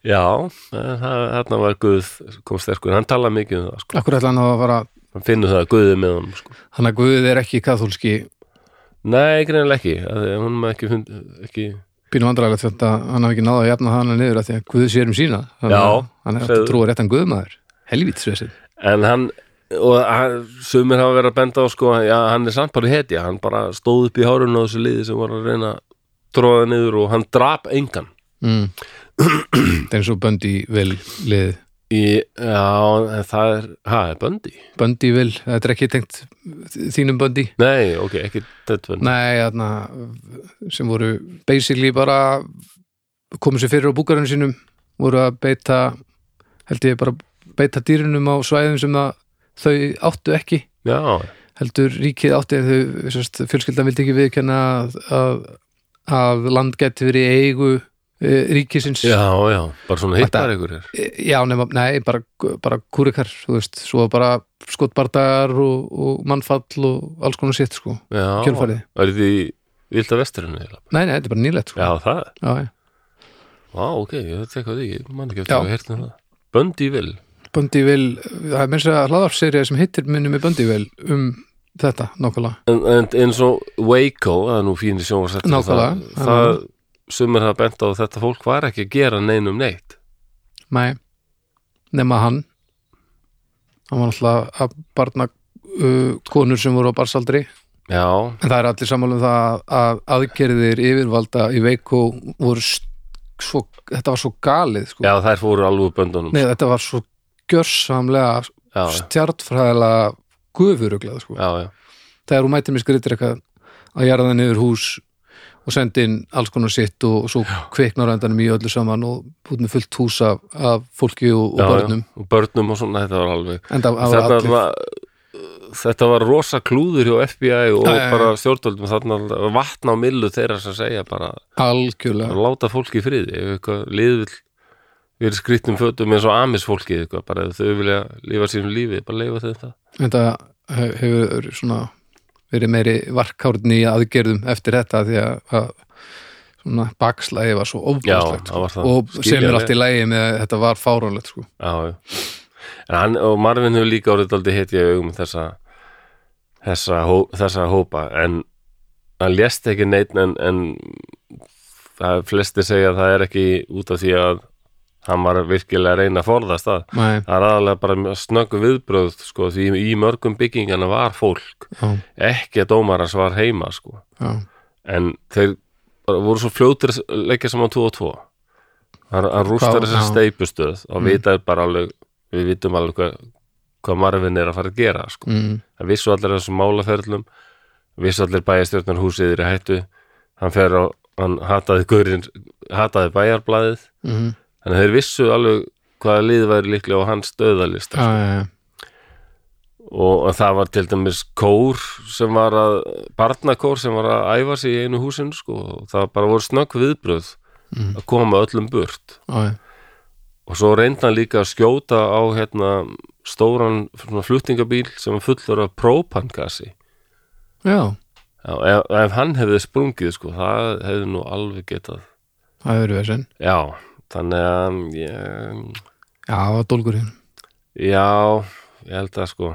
Já, þarna var Guð kom sterkur, hann tala mikið um það sko. Akkur ætla hann að fara hann finnur það að Guði með honum sko. hann að Guð er ekki kathólski Nei, greinilega ekki, að hún maður ekki, fund, ekki pínum vandræðilegt þetta hann hafi ekki náða að jafna það hann niður af því að Guð sér um sína. Þannig að hann er að trúa réttan Guðmaður. Helvítsvesið en hann og hann, sumir hafa verið að benda á sko, já, hann er samt bara hetja. Hann bara stóð upp í hárun á þessu liði sem var að reyna að tróða niður og hann drap engan. Mm. það er eins og Böndi vil lið í, Já, það er ha, er böndi? Böndi vil, þetta er ekki tengt þínum Böndi? Nei, ok, ekki þetta böndi Nei, þarna, sem voru basically bara komið sér fyrir á búkarinu sínum voru að beita held ég bara beita dýrunum á svæðum sem þau áttu ekki. Já, heldur ríkið átti en þau fjölskyldan vildi ekki viðkenna að, að, land geti verið eigu ríkisins. Já, já, bara svona hittar ykkur er. E, já, nema, nei, bara, bara kúrikar, þú veist, svo bara skotbardagar og, og mannfall og alls konar sitt, sko, Já, kjölfarið. Var þetta í Vilda vesturinu eiginlega? Nei, nei, þetta er bara nýlegt, sko. Já, það já, já. Vá, ok, ég eitthvað því, ég man ekki eftir að það. Böndi vil. Böndi vil, það er minnst að hlaðarserið sem hittir minni með Böndi vil um þetta, nákvæmlega. En, en eins og Waco, það er nú fínir sjónvarsættur, Nákvæmlega, það, það sumir það bent á að þetta fólk var ekki að gera neinum neitt. Nei, nema hann hann var náttúrulega að barna uh, konur sem voru á barsaldri Já, en það er allir sammála um það að aðgerðir yfirvalda í Veiko voru svo, þetta var svo galið sko. já, þær fóru alveg böndunum. Nei, þetta var svo já, stjartfræðilega gufuruglað sko. já, já, þegar hún mætir mér skritir eitthvað að jarða niður hús og sendi inn alls konar sitt og, og svo kviknar á endanum í öllu saman og búið með fullt hús af, af fólki og, og Já, börnum. Já, og börnum og svona, þetta var alveg en það var þetta var, þetta var rosa klúður hjá FBI og já. bara stjórnvöldum. Þarna vatna á millu þeirra sem segja bara algjörlega. láta fólki í friði. Ef eitthvað lið vil verið skrýtnum fötum eins og amis fólki eitthvað, bara þau vilja lifa sínum lífi bara leifa þeim það. En það he- hefur svona verið meiri varkárni aðgerðum eftir þetta því að, svona bakslægi var svo var það og sem er allt í lægi með að þetta var fáránlegt sko. Já, já. En hann, og Marvin hefur líka orðið aldrei hetja í augum þessa, þessa, hó, þessa hópa en hann lést ekki neitt en, en það er flesti segja að það er ekki út af því að hann var virkilega að reyna að forðast það. Nei, Það er aðalega bara snöggu viðbröð sko, því í mörgum byggingana var fólk já, ekki að dómaras var heima sko. en þeir voru svo fljótir að leggja saman 2 og 2 hann, rústar þessar já. steipustöð og Mm. alveg við vitum alveg hvað, hvað Marvin er að fara að gera sko. mm, það vissu allir þessum málaferlum vissu allir bæjarstjórnar húsið í hættu hann á, hann hataði guðrin, hataði bæjarblæðið mm, þannig að þeir vissu alveg hvaða lið væri líklega á hans döðalista já, já, já, og og það var til dæmis kór sem var að, barnakór sem var að æfa sig í einu húsinu sko, og það bara voru snögg viðbröð Mhm. að koma öllum burt. Já, já. og svo reyndi hann líka að skjóta á hérna, stóran fluttingabíl sem var fullur af própangasi já. Já, ef, ef hann hefði sprungið sko, það hefði nú alveg getað. Það hefur verið sen já, þannig að ég, já, það var dólgurinn já, ég held að sko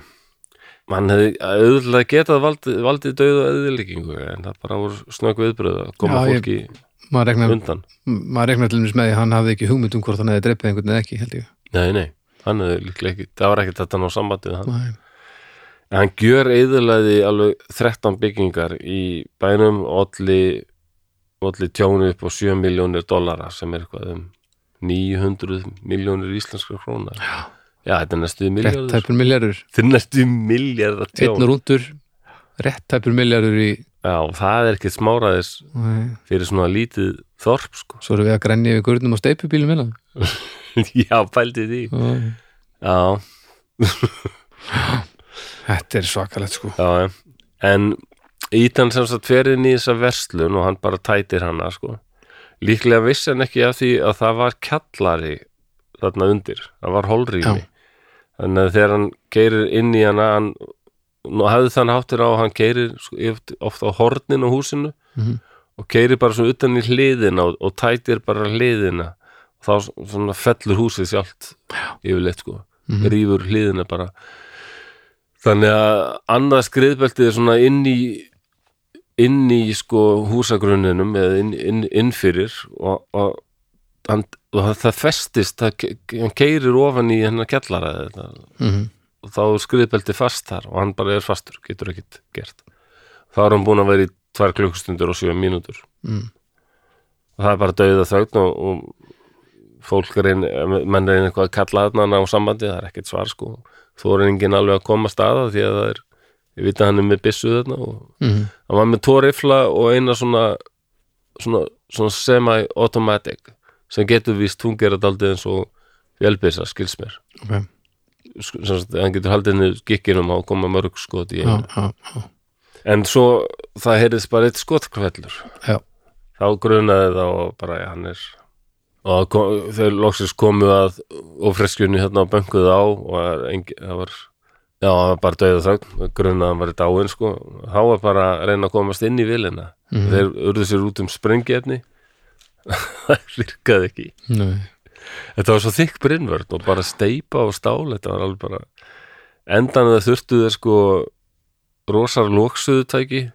mann hefði auðvitað getað valdið, valdið dauð og eðileggingu en það bara voru snögg viðbröð að koma Já, ég- fólki maður regnar, undan maður regnar til dæmis með því að hann hafði ekki hugmynd um hvort hann hefði dreipið einhvern eða ekki held ég Nei, nei, hann hefði líklega ekki það var ekkert þetta ná sambandið hann. Nei. en hann gjör eðilegði alveg 13 byggingar í bænum olli tjónu upp á 7 miljónir dollara sem er eitthvað um 900 miljónir íslenskar krónar Já. Já, þetta er næstu rétt miljardur tæpur milljarður. Þetta er næstu miljardar einn og rúndur rétt tæpur milljarður í Já, það er ekkert smáraðis Nei. fyrir svona lítið þorp sko. Svo erum við að grenja við gurnum á steipubílum minna Já, pældi því. Já, þetta er svakalegt sko. Já, en Ítan sem sagt fer inn í þessa verslun og hann bara tætir hana sko. Líklega vissi hann ekki af því að það var kjallari þarna undir, það var holrými. Þannig að þegar hann keirir inn í hana hann nú hafði þann háttir á að hann keirir sko, oft- oft á hornin á húsinu Mhm. og keirir bara svona utan í hliðina og, og tætir bara hliðina. Og þá svona fellur húsið sjálft yfirleitt sko, Mhm. rýfur hliðina bara. Þannig að annað skriðbeltið er svona inn í inn í sko húsagrunninum eða inn, inn, inn fyrir og, og, hann, og það festist það, hann keirir ofan í hennar kjallara þetta, Mhm. og þá er skriðbeltið fast þar og hann bara er fastur, getur ekkit gert þá er hann búin að vera í tvær klukkustundur og sjö mínútur Mm. og það er bara dauða þögn og, og fólk reyn, menn reynir eitthvað að kalla þarna á sambandi, það er ekkert svar sko þú er enginn alveg að koma staða því að það er, ég veit að hann er með byssu þarna og Mhm. hann var með tvo rifla og eina svona svona, svona semi-automatic sem getur víst fungerað daldið eins og vélbyssa, skils mér. Ok, Sk- sem sagt, hann getur haldið niður gikkinum og koma mörg skot í einu. já, já, en svo það heyrðist bara eitt skotkvellur já. þá grunaði það og bara ja, hann er og kom, þeir loksins komu að hérna og bönguðu á og það er engi, það var já, bara döða þögn, grunaði að hann var í dáin sko, þá var bara að reyna að komast inn í vilina, Mhm. þeir urðu sér út um sprengiefni það virkaði ekki. Nei. þetta var svo þykk brinnvörn og bara steipa og stál, þetta var alveg bara endan það þurftu þeir sko rosar lóksuðutæki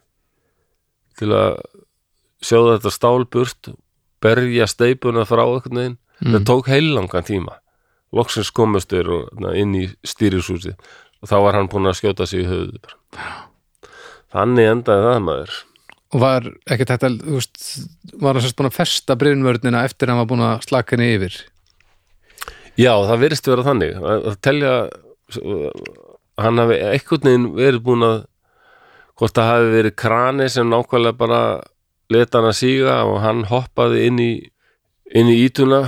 til að sjóða þetta stál burt berja steipuna frá einhvern veginn. Mm. það tók heilangan tíma. Og, na, inn í stýrishúsi og þá var hann búinn að skjóta sig í höfuðu bara. þannig endaði það maður. Og var ekkert þetta veist, var hann sérst búin að festa brinnvörnina eftir að hann var búin að slaka henni yfir? Já, það virðist vera þannig. Að, að telja hann hafi einhvern veginn verið búin að hvort það hafi verið krani sem nákvæmlega bara leta hann að síga og hann hoppaði inn í inn í ítuna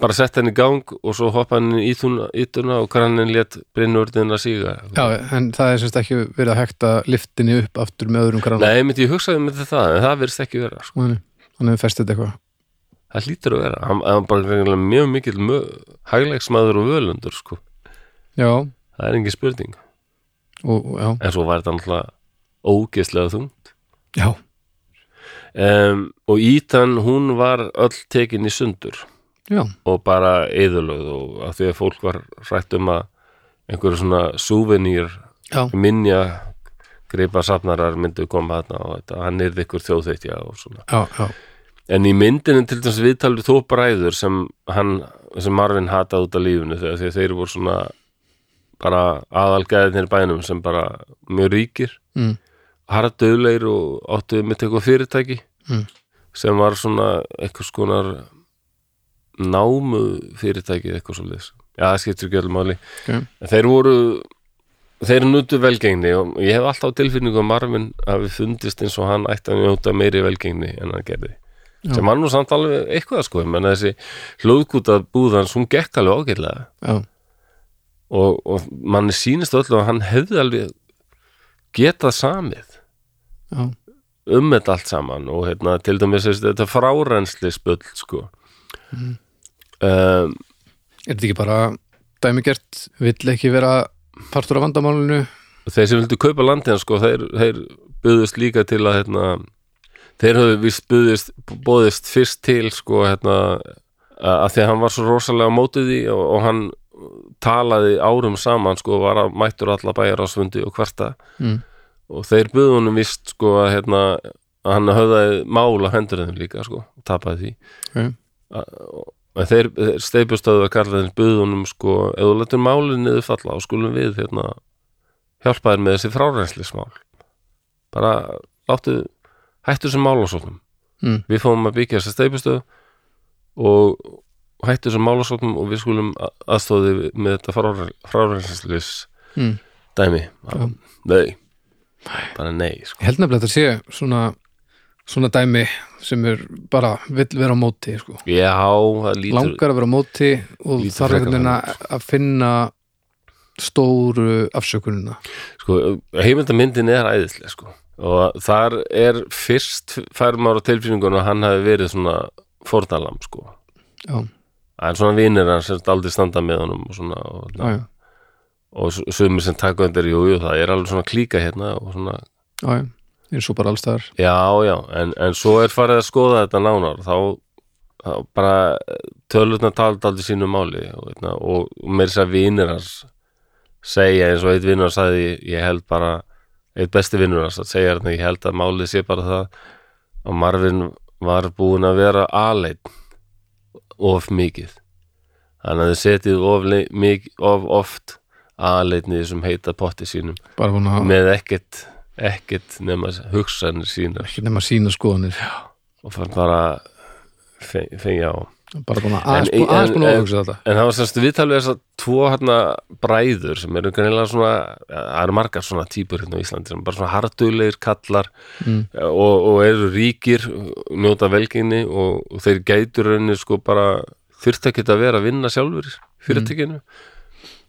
bara sett hann í gang og svo hoppaði hann inn í ítuna og krannin let brinnurðin að síga. Já, en það er semst ekki verið að hægta liftinni upp aftur með öðrum grann Nei, myndi ég hugsaði með það, en það verðist ekki vera sko. Þannig við festið eitthvað. Það hlýtur að vera, hann, hann bara mjög mikil hægleiksmaður og völundur sko. Já, það er engin spurning. Og en svo var þetta alltaf ógeðslega þungt. Já, um, og Ítan hún var öll tekin í sundur já, og bara eðurlöð og að því að fólk var rætt um að einhverju svona súvenýr minja greipa safnarar myndu koma þarna og þetta, hann er ykkur þjóðþeitja og svona. Já, já, en í myndinu til þess viðtalið þó bræður sem hann, sem Marvin hataði út af lífinu þegar þeir voru svona bara aðalgæðinir bænum sem bara mjög ríkir. Mm, harðdauðleir og áttuðu mitt eitthvað fyrirtæki Mm. sem var svona eitthvað skonar námu fyrirtæki eitthvað svo liðs já, það skiptir ekki öllum máli. Ok. En þeir voru þeir nutu velgengni og ég hef alltaf á tilfinningu að Marvin hafi fundist eins og hann ætti að njóta meiri velgengni en hann gerði. Já. sem var nú samt alveg eitthvað sko. Menn þessi hljóðkúta búðans hún gekk alveg ágætlega. Já, og, og manni sýnist öllu að hann hefði alveg getað samið já, um þetta allt saman og hérna til dæmis þetta frárensli spull sko. Mhm. Um, Er þetta ekki bara dæmigert, vill ekki vera partur af vandamálinu? þeir sem vildu kaupa landin sko, þeir, þeir buðust líka til að hérna, þeir höfðu vist buðist bóðist fyrst til sko hérna að því að hann var svo rosalega mótið því og, og hann talaði árum saman sko var að mættur alla bæjar á svundi og hverta Mm. og þeir buðu honum vist sko að hérna að hann höfðaði mál á hendur þeim líka sko, og tapaði því Ok, en þeir, þeir steipustöðu að kalla þeir buðu honum sko, ef þú letur málið niður falla og skulum við hérna hjálpa þér með þessi frárenslismál bara láttu hættu sem málasóknum mm, við fáum að byggja þessi steipustöðu og hættu sem málasóknum og við skulum aðstóði með þetta frár- frárenslis mm. dæmi Já. nei, bara nei sko. Held nefnilega að þetta sé svona svona dæmi sem er bara vill vera á móti sko. já, lítur langar að vera á móti og þarf einhvern veginn að finna stóru afsökunina sko, heimildamyndin er æðislega sko. og þar er fyrst fær maður á tilfinningun að hann hafi verið svona fórnalam sko. Er svona vinir hans sem aldrei standa með honum og svona og, já, já, og s- sumir sem taka undir, jú, jú, það er alveg svona klíka hérna og svona, já, já eins og bara allstaðar já, já en, en svo er farið að skoða þetta nánar. Þá, þá bara tölutna talað aldrei sínu máli og, hérna, og, og meir þess að segja eins og eitt vinnur hans sagði ég held bara, eitt besti vinnur að segja hérna, ég held að málið sé bara það að Marvin var búin að vera aleitt of mikið. Þannig að þið setið of, of oft aðleitni þessum heita potti sínum að með ekkert ekkert nema hugsanir sínar. Ekki nema sína skoðanir. Og fann bara fe- fengja á. Bara búin að En- aðeins búin að en- ofugsa þetta. en það var semst viðtalið þess að tvo hérna bræður sem eru greinilega svona það eru margar svona típur hérna á Íslandi sem bara svona harduglegir kallar mm, og, og eru ríkir njóta velginni og, og þeir gætur rauninni sko bara þyrfti ekki að vera að vinna sjálfur fyrirtekinu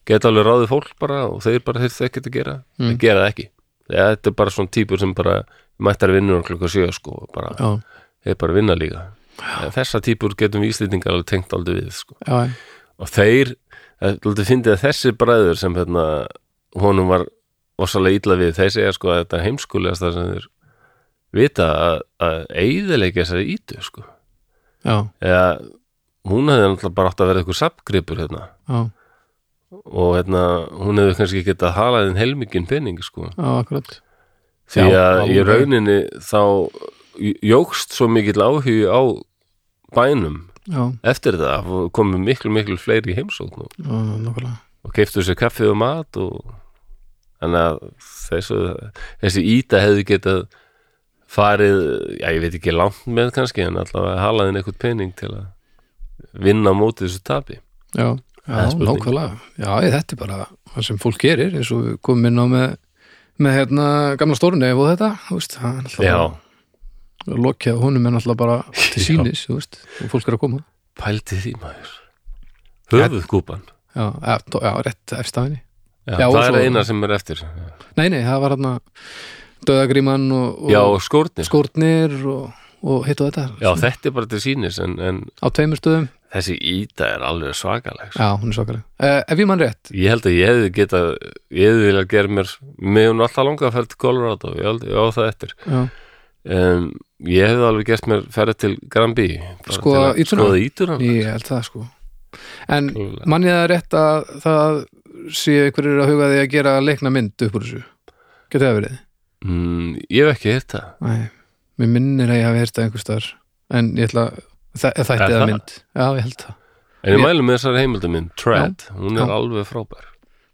geta alveg ráðið fólk bara og þeir bara þyrfti ekki að gera. Mm. þeir gera það ekki ja, þetta er bara svona típur sem bara mættar vinnur klukka sjö sko og bara, þeir bara vinna líka. Ja, þessa típur getum við Íslendingar alveg tengt aldrei við sko. Já, og þeir, þetta fyndið að þessi bræður sem hérna honum var ossalega illa við þeir segja sko að þetta er heimskulegast það sem þeir vita að, að eigðilegja þessari ítu sko. Já, eða hún hefði náttúrulega bara átt að vera eitthvað sapgripur hérna. Já, og hérna hún hefði kannski getað halað inn helmingin penning sko. Já, því Já, að í alveg. rauninni þá jógst svo mikill áhugi á bænum já, eftir þetta komið miklu miklu fleiri í heimsókn og já, og keiftu sér kaffi og mat og þannig að þessu, þessi íta hefði getað farið, já ég veit ekki langt með kannski en allavega halaðin eitthvað pening til að vinna á móti þessu tapi. Já, Það já, nákvæmlega. Já, ég, þetta er bara það sem fólk gerir eins og við komum inn á með með hérna gamla stórunni og þetta þú veist, það er alltaf Já, lokja honum er náttúrulega bara til Já. sínis, þú veist, og fólk er að koma. Pældi því maður. Höfuð kúpan já, já, já rétt efstafinu já, Já, og það er svo- eina sem er eftir. Nei, nei, það var hann döðagríman og, og já, skórnir. og, og hitt og þetta. Já, þetta er bara til sínis en, en á tveimur stöðum, þessi íta er alveg svakaleg sko. já, hún er svakaleg. Uh, ef ég mann rétt, ég held að ég hefði geta ég hefði viljað gera mér mig hún alltaf langa að ferð til Colorado ég held ég á það eftir. Um, ég hefði alveg gert mér ferð til Granby bara Skoða að ítuna ég held það sko. En Klálega. mann ég það rétt að það sé einhverjir að huga því að gera leikna mynd upp úr þessu? Getur það verið? mm, ég hef ekki hitt það. Mér minnir að ég hafi heyrt það einhvers staðar. En ég ætla það, það Er ætti það? að mynd. Já, ég held það. En ég mælum með þessari heimildum minn Tread, hún er Já. alveg frábær.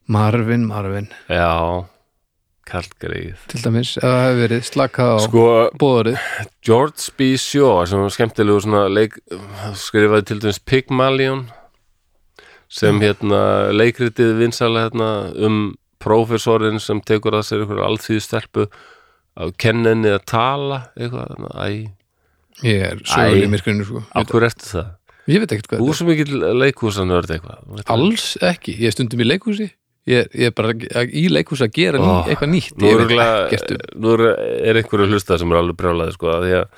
Marvin, Marvin, já, kallgreið til dæmis ef það hefur verið slakað á sko, bóðarið George B. Shaw sem var skemmtilegu svona leik skrifaði til dæmis Pygmalion sem hérna leikritið vinsalega hérna um prófessorinn sem tekur að sér einhverju alþýðu stelpu að kenna henni að tala eitthvað, þarna, æ, ég er sögur Æ. í myrkrinu sko hverju eftir það? ég veit ekkert hvað Þú sem ekki leikhúsanörd eitthvað er alls ekki, ég er stundum í leikhúsi ég ég er bara í leikhúsi að gera ný, Ó, eitthvað nýtt Nú um nú er, er einhverju hlusta sem er alveg brjálaði sko, að því að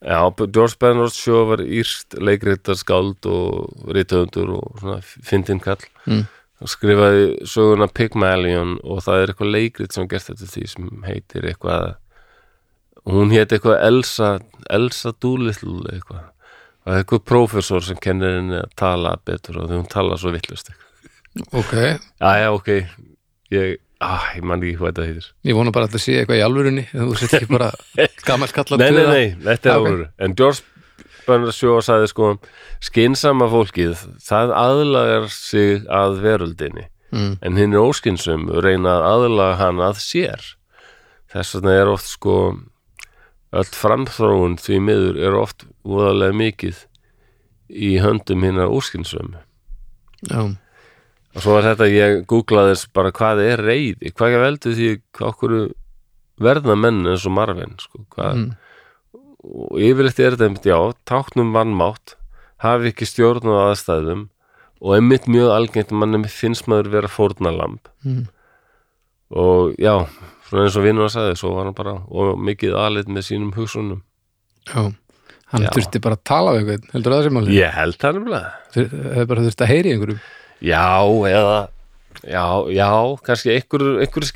já, George Bernard Shaw var írst leikritaskáld og rithöfundur og svona fyndin kall Mm. skrifaði söguna Pygmalion og það er eitthvað leikrit sem er gert þetta því sem heitir eitthvað hún héti eitthvað Elsa Elsa Doolittle eitthvað. Það er eitthvað prófessor sem kennir henni að tala betur og því hún tala svo vittlust ok, já, ok. Ég, ah, ég man ekki hvað þetta heitir. Ég vona bara að það sé eitthvað í alvörunni þú sett ekki bara gammal kallar Nei, nei, nei, þetta er Ok. okay. En George Bernard Shaw sagði sko skynsama fólkið, það aðlagar sig að veröldinni. Mm, en hinn er óskynsum reyna að aðlaga hann að sér. Þess vegna er oft sko öll framþróun því miður er oft voðalega mikið í höndum hinnar óskynsum já, og svo var þetta ég googlaði þess bara hvað er reyði, hvað er veldu því okkur verða menn eins og Marvin sko, hvað mm, og yfirleitt er þetta einmitt, já, táknum vannmátt hafi ekki stjórn á aðstæðum og einmitt mjög algengt að manni finnst maður vera fórnalamb mm, og já, svona eins og vinnur að sagði svo var hann bara, og mikið aðleitt með sínum hugsunum. Já hann Já. þurfti bara að tala við einhvern, heldur það sem máli ég held það nefnilega. Hefur bara þurfti að heyri einhverjum. Já, eða já, já, kannski einhver, einhver,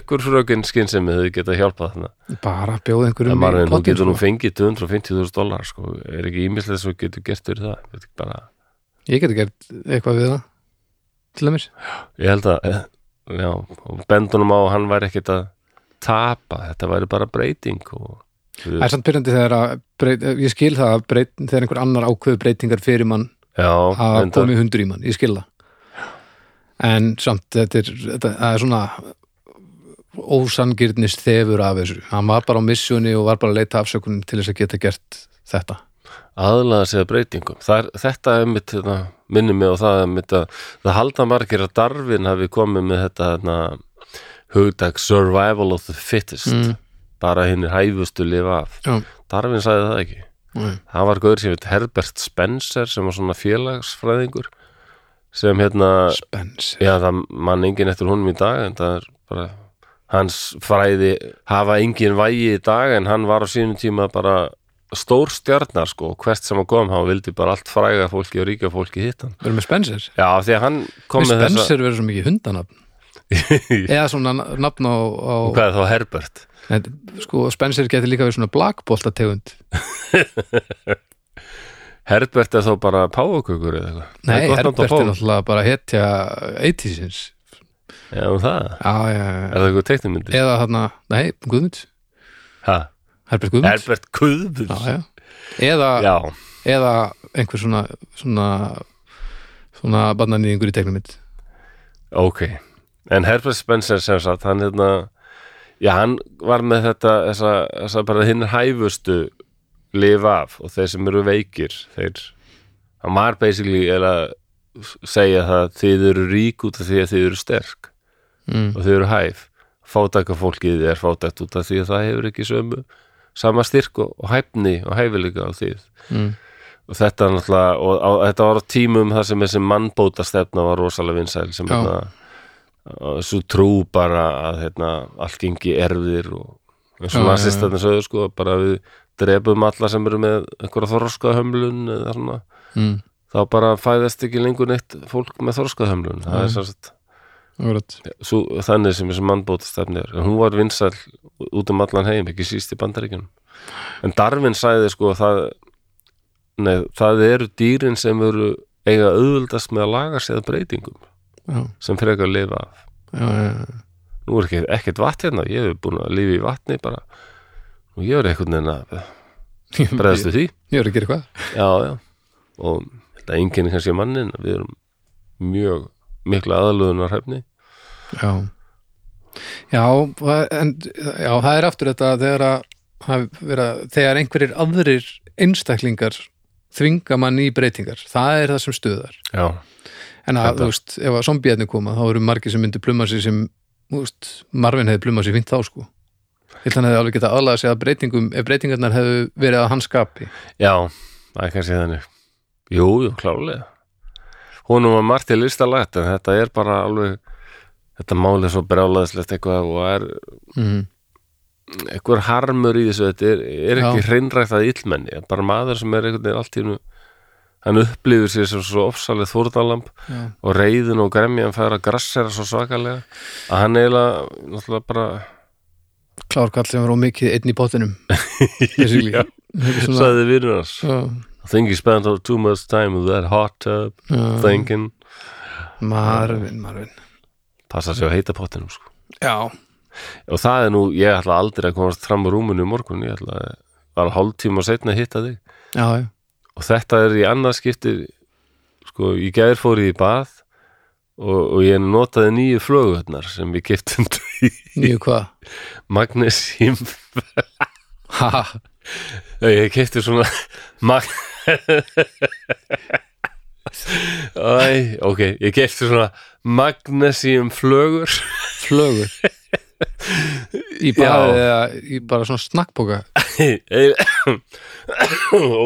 einhver frökin skynsemi þau geta hjálpað þarna. Bara bjóða einhverjum Marvin, þú pottinn, getur nú sko. fengið 250.000 dólar sko, er ekki ímislega svo getur gert fyrir það? Ekki bara ég geti gert eitthvað við það til dæmis. Ég held að, já, bendunum á hann væri ekkert að tapa, þetta væri bara breyting og Það er samt pyrrandi þegar að breyt, ég skil það að breyt, þegar einhver annar ákveðu breytingar fyrir mann já, að komi hundur í mann, ég skil það. En samt þetta er, þetta er svona ósangirnist þefur af þessu. Hann var bara á missjóni og var bara að leita afsökunum til þess að geta gert þetta. Aðlaða sig að breytingum. Er, þetta er mitt, hérna, minni mig og það er mitt að, það halda margir að Darwin hafi komið með þetta hérna, hugdag survival of the fittest Mm. bara hinn er hæfustu lifa af Já. Darwin sagði það ekki Nei. það var gauður sem heit Herbert Spencer sem var svona félagsfræðingur sem hérna Spence Já, það mann engin eftir honum í dag en það er bara hans fræði hafa engin vægi í dag en hann var á sínum tíma bara stór stjarnar sko hvert sem hann kom, hann vildi bara allt fræga fólki og ríka fólki hitt hann. verður með Spencer Já, því að hann kom með með þessa Spencer verður svo mikið hundanafn eða svona nafn á, á Hvað er þá Herbert? Nei, sko Spencer getur líka verið svona blackbolta tegund Herbert er þá bara páfukökur eða eitthvað? Nei, er Herbert er náttúrulega bara hetja 80sins Já, um það, já, já, er já. það eitthvað teiknumyndi? eða þarna, nei, Guðmund Ha? Herbert Guðmund Herbert Kuðbund já, já. Eða, Já, eða einhver svona svona, svona barnanýðingur í mitt ok En Herbert Spencer sem sagt, hann hérna Já, hann var með þetta þessa, þessa bara hinn hæfustu lifa af og þeir sem eru veikir þeir, hann var basically að segja það þið eru rík út af því að þið eru sterk mm. og þið eru hæf fátæka fólkið er fátækt út af því að það hefur ekki sömu sama styrk og, og hæfni og hæfileika á því mm. og þetta náttúrulega og, og þetta var á tímum þar sem þessi mannbóta stefna var rosalega vinsæl sem Já. Svo trú bara að hérna, allt gengi erfðir og eins og Já, já, já. nazistatinn sögðu sko bara við drefum alla sem eru með einhverja þorskahömlun eða svona Mm. þá bara fæðast ekki lengur neitt fólk með þorskahömlun það er sem sagt Akkurat. svo, þannig sem þessi mannbótastefni er hún var vinsæl út um allan heim ekki síst í bandaríkjunum en Darwin sagði sko að það nei, það eru dýrin sem eru eiga auðvöldast með að laga séð breytingum Já, sem frekar lifa af. Nú er ekki, ekkert vatn hérna, ég hef búin að lifa í vatni bara. Og ég er einhvern veginn að bregðast við því. Ég er að gera eitthvað. Og þetta enginn kannski mannin, við erum mjög mikla aðalöðunar hefni Já Já, en, já, það er aftur þetta þegar að vera, þegar einhverjir aðrir einstaklingar þvinga mann í breytingar það er það sem stuðar. Já, en að, þú veist, ef að zombiðarnir koma þá eru margir sem myndi pluma sig sem veist, Marvin hefði plumað sig fínt þá sko. Held að hann hefði alveg getað aðlaga sig að breytingum ef breytingarnar hefðu verið að hans skapi. Já, það er kannski þannig. Jú, jú, klálega honum var margt til listalegt en þetta er bara alveg þetta máli er svo brjálaðislegt eitthvað og er mm. eitthvað harmur í þessu þetta er, er ekki hreinrægt að illmenni bara maður sem er einhvern veginn allt í nú hann upplifir sér sem svo ofsalið þúrdalamb Já. og reyðin og gremjan fær að grassera svo svakalega að hann eiginlega náttúrulega bara klárkall sem var ómikið einn í basically. Já. Hans Já, I think you spent too much time with that hot tub já. thinking Marvin, Marvin passa sig á heita pottinum sko. Já, og það er nú, ég ætla aldrei að komast fram á rúmunu í morgun, ég ætla að var hálftíma setna að hitta þig já, já og þetta er í annað skipti sko, ég gæðir fór í bað og, og ég notaði nýju flöguðnar sem við kiptum Nýju hvað? magnesium Ha, ég kipti svona mag Æ, ok, ég kipti svona magnesium flögur. Flögur? Í eða í bara svona snakkboka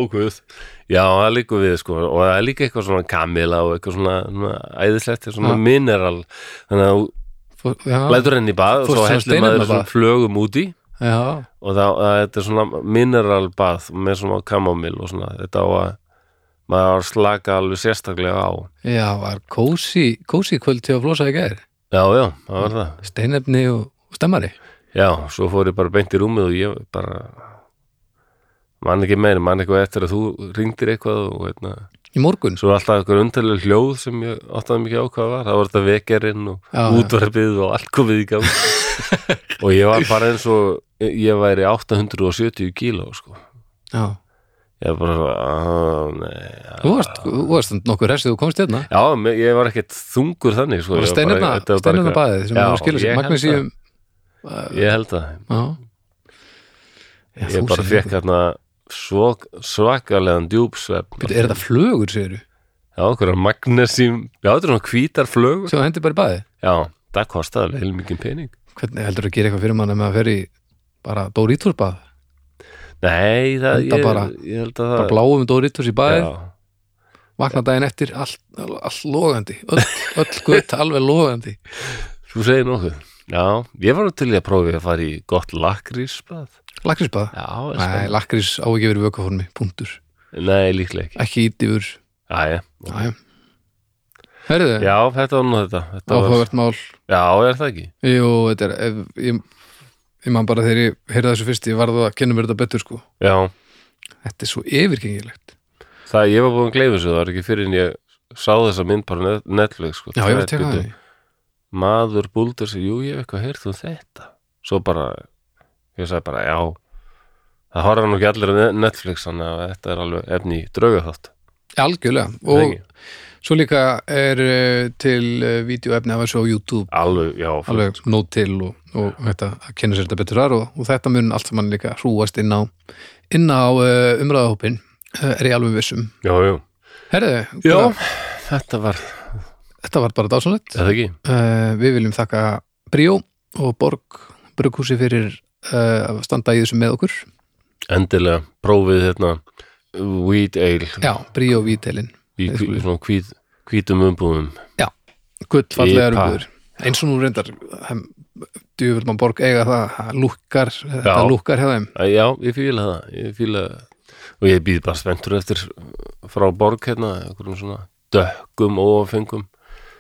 ókvöð já, það líka við sko og það er líka eitthvað svona kamila og eitthvað svona, svona æðislegt, svona Já. mineral. Þannig að þú lætur henni í bað og svo heldur maður svona flögum úti já, og það, það þetta er svona mineral bað með svona kamomil og svona þetta á að maður slaka alveg sérstaklega á. Já, var kósi kósi kvöld til að flosa í gæðir já, já, það var það. Steinefni og stemmari. Já, svo fór ég bara beint í rúmið og ég bara mann ekki meira, mann eitthvað eftir að þú ringdir eitthvað og hérna Í morgun Svo er alltaf eitthvað undarlega hljóð sem ég áttaði mikið á hvað var. Það var þetta vekerinn og Já, útvarpið og allt komið í gang. og ég var bara eins og ég væri 870 kíló, sko. Já, Ég var bara að, nei. þú varst, þú varst nokkuð restið þú komst hérna Já, me- ég var ekkert þungur þannig, sko. Það var Ég steinefna, bara- þetta var bara steinefna eitthvað- baðið sem Já, það skilur ég sig held Magnesíum Ég held að. Já, Já, Ég þú bara segir fekk hérna svo, svakalegan djúpsvefn. Er þetta flögur, segir Já, okkur er magnesím. Já, þetta er svona hvítar flögur. Það hendur bara í baði Já, það kostaði alveg heilmikið pening. Hvernig heldur að gera eitthvað fyrir mann ef maður fer í bara Doritos bað Nei, það, ég, bara- ég held að það... bara bláum Doritos í baði Já. vakna daginn eftir allt, allt logandi öll, öll gutt alveg logandi Þú segir nokkuð. Já, ég var til að prófi að fara í gott lakrísbað. Lakrísbað, Já, nei, lakrís á ekki verið vökaformi, punktur Nei, líklega ekki. ekki ít yfir, Já, já. þetta var nú þetta. þetta áhugavert mál já, er það ekki? Jú, þetta er ef, ég, ég man bara þegar ég heyrði þessu fyrst ég varð að kynna mér þetta betur sko Já, þetta er svo yfirgengilegt það, ég var búin að gleyfa þessu, það var ekki fyrir en ég sá þessa mynd bara á net- Netflix, sko. Já, ég var að teka það Maður búldur sig, jú, ég hef eitthvað heyrt um þetta. Svo bara, ég sagði bara, já, það horfa nú ekki allir á Net- Netflix, þannig að þetta er alveg efni í drauga þátt. Algjörlega, og svo líka er uh, til uh, vídeoefni af þessu á YouTube. Alveg, já, alveg nót til og, og þetta, að kynna sér þetta betur þar og, og þetta mun allt saman líka hrúast inn á inn á uh, umræðahópin er ég alveg vissum já, já. Herðu, Já, þetta var, þetta var bara dásanlegt uh, við viljum þakka Bríó og Borg Brukhúsi fyrir uh, að standa í þessu með okkur endilega prófið hérna Wheat Ale Já, bríó vítelin í Við hví- skulum. svona hvít, hvítum umbúðum guttfallegar Ipa. umbúður eins og nú reyndar djúvill mann borg eiga það það Já. lúkkar hjá þeim Æ, Já, ég fíla það ég fíla, og ég býð bara spenntur eftir frá borg hérna einhverjum svona dökkum og fengum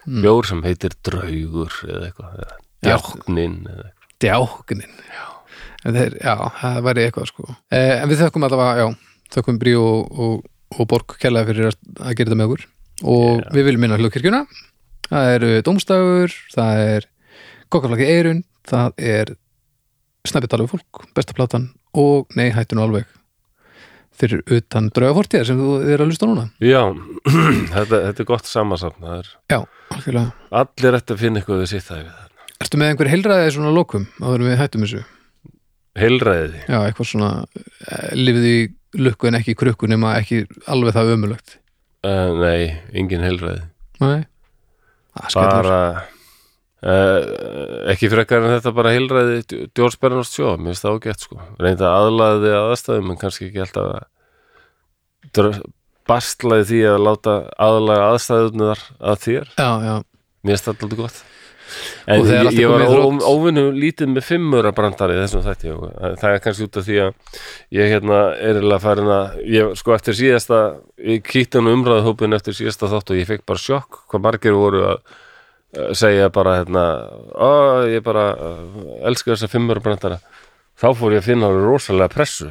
Mm. bjór sem heitir draugur eða eitthvað Já. djáknin djáknin já. Þeir, já, það væri eitthvað sko. Eh, en við þökkum allavega, já þökkum bríó og, og, og borg kærlega fyrir að, að gera þetta með okkur. Og Já. við viljum minna hlugkirkjuna það eru dómstafur, það er kokkarlaki eirun, það er við fólk besta platan og nei, hættu nú alveg. Fyrir utan draugafortíðar sem þú er að lusta núna. Já, þetta, þetta er gott er já, algjörlega. Allir ætti að finna eitthvað við sitt það Ertu með einhver heilræði svona lokum áður en við hættum þessu? Heilræði. Já, eitthvað svona eh, lifið í lukku en ekki í krukku nema ekki alveg það ömulögt uh, Nei, engin heilræði. Nei. Bara uh, ekki frekar en þetta bara heilræði George Bernard Shaw, mér finnst það ágætt sko. Reynda aðlaði að aðstæðum en kannski ekki alltaf bastlaði því að láta aðlaga aðstæðunar að þér. Já, já, mér finnst það alltaf gott en ég, ég var óvinnu lítið með fimmura brandari þessum þætti og það er kannski út af því að ég hérna er eiginlega farin að ég, sko eftir síðasta ég kýtti hann umræðhópin eftir síðasta þátt og ég fekk bara sjokk hvað margir voru að eh, segja bara hérna ó, ég bara uh, elska þessa fimmura brandara. Þá fór ég að finna rosalega pressu.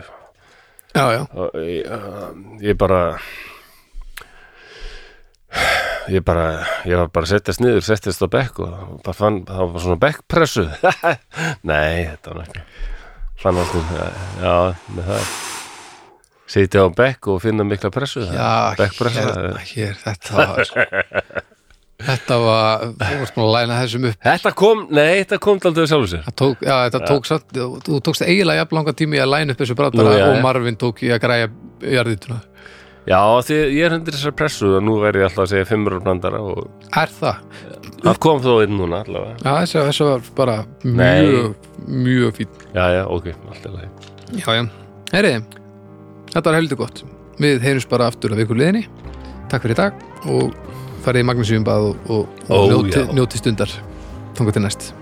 Já, já. Og ég, uh, ég bara ég bara ég var bara að setjast niður, settist á bekk og bara fann, það var svona bekkpressu nei, þetta var ekki fann stund já, með það. Sitja á bekk og finna mikla pressu Já, hérna, hér, þetta var Þetta var, þú varst búin að læna þessum upp. Þetta kom, nei, þetta kom aldrei sjálfur sér. Það tók, já, þetta tók samt, þú tókst eiginlega jafn langa tími að læna upp þessu Nú, já, og. Marvin tók í að græja jarðituna já, því ég er hundir þessar pressu og nú verð ég alltaf að segja fimmur brandara og Er það? það kom þó inn núna allavega. Já, þessi, þessi var bara mjög, mjög fín já, já, ok, allt er leið Já, já, heyriði Þetta var heldur gott. Við heyrjumst bara aftur að viku liðinni. Takk fyrir í dag og farið í Magnúsíum bað og, og, Ó, og njóti, já. njóti stundar Þannig til næst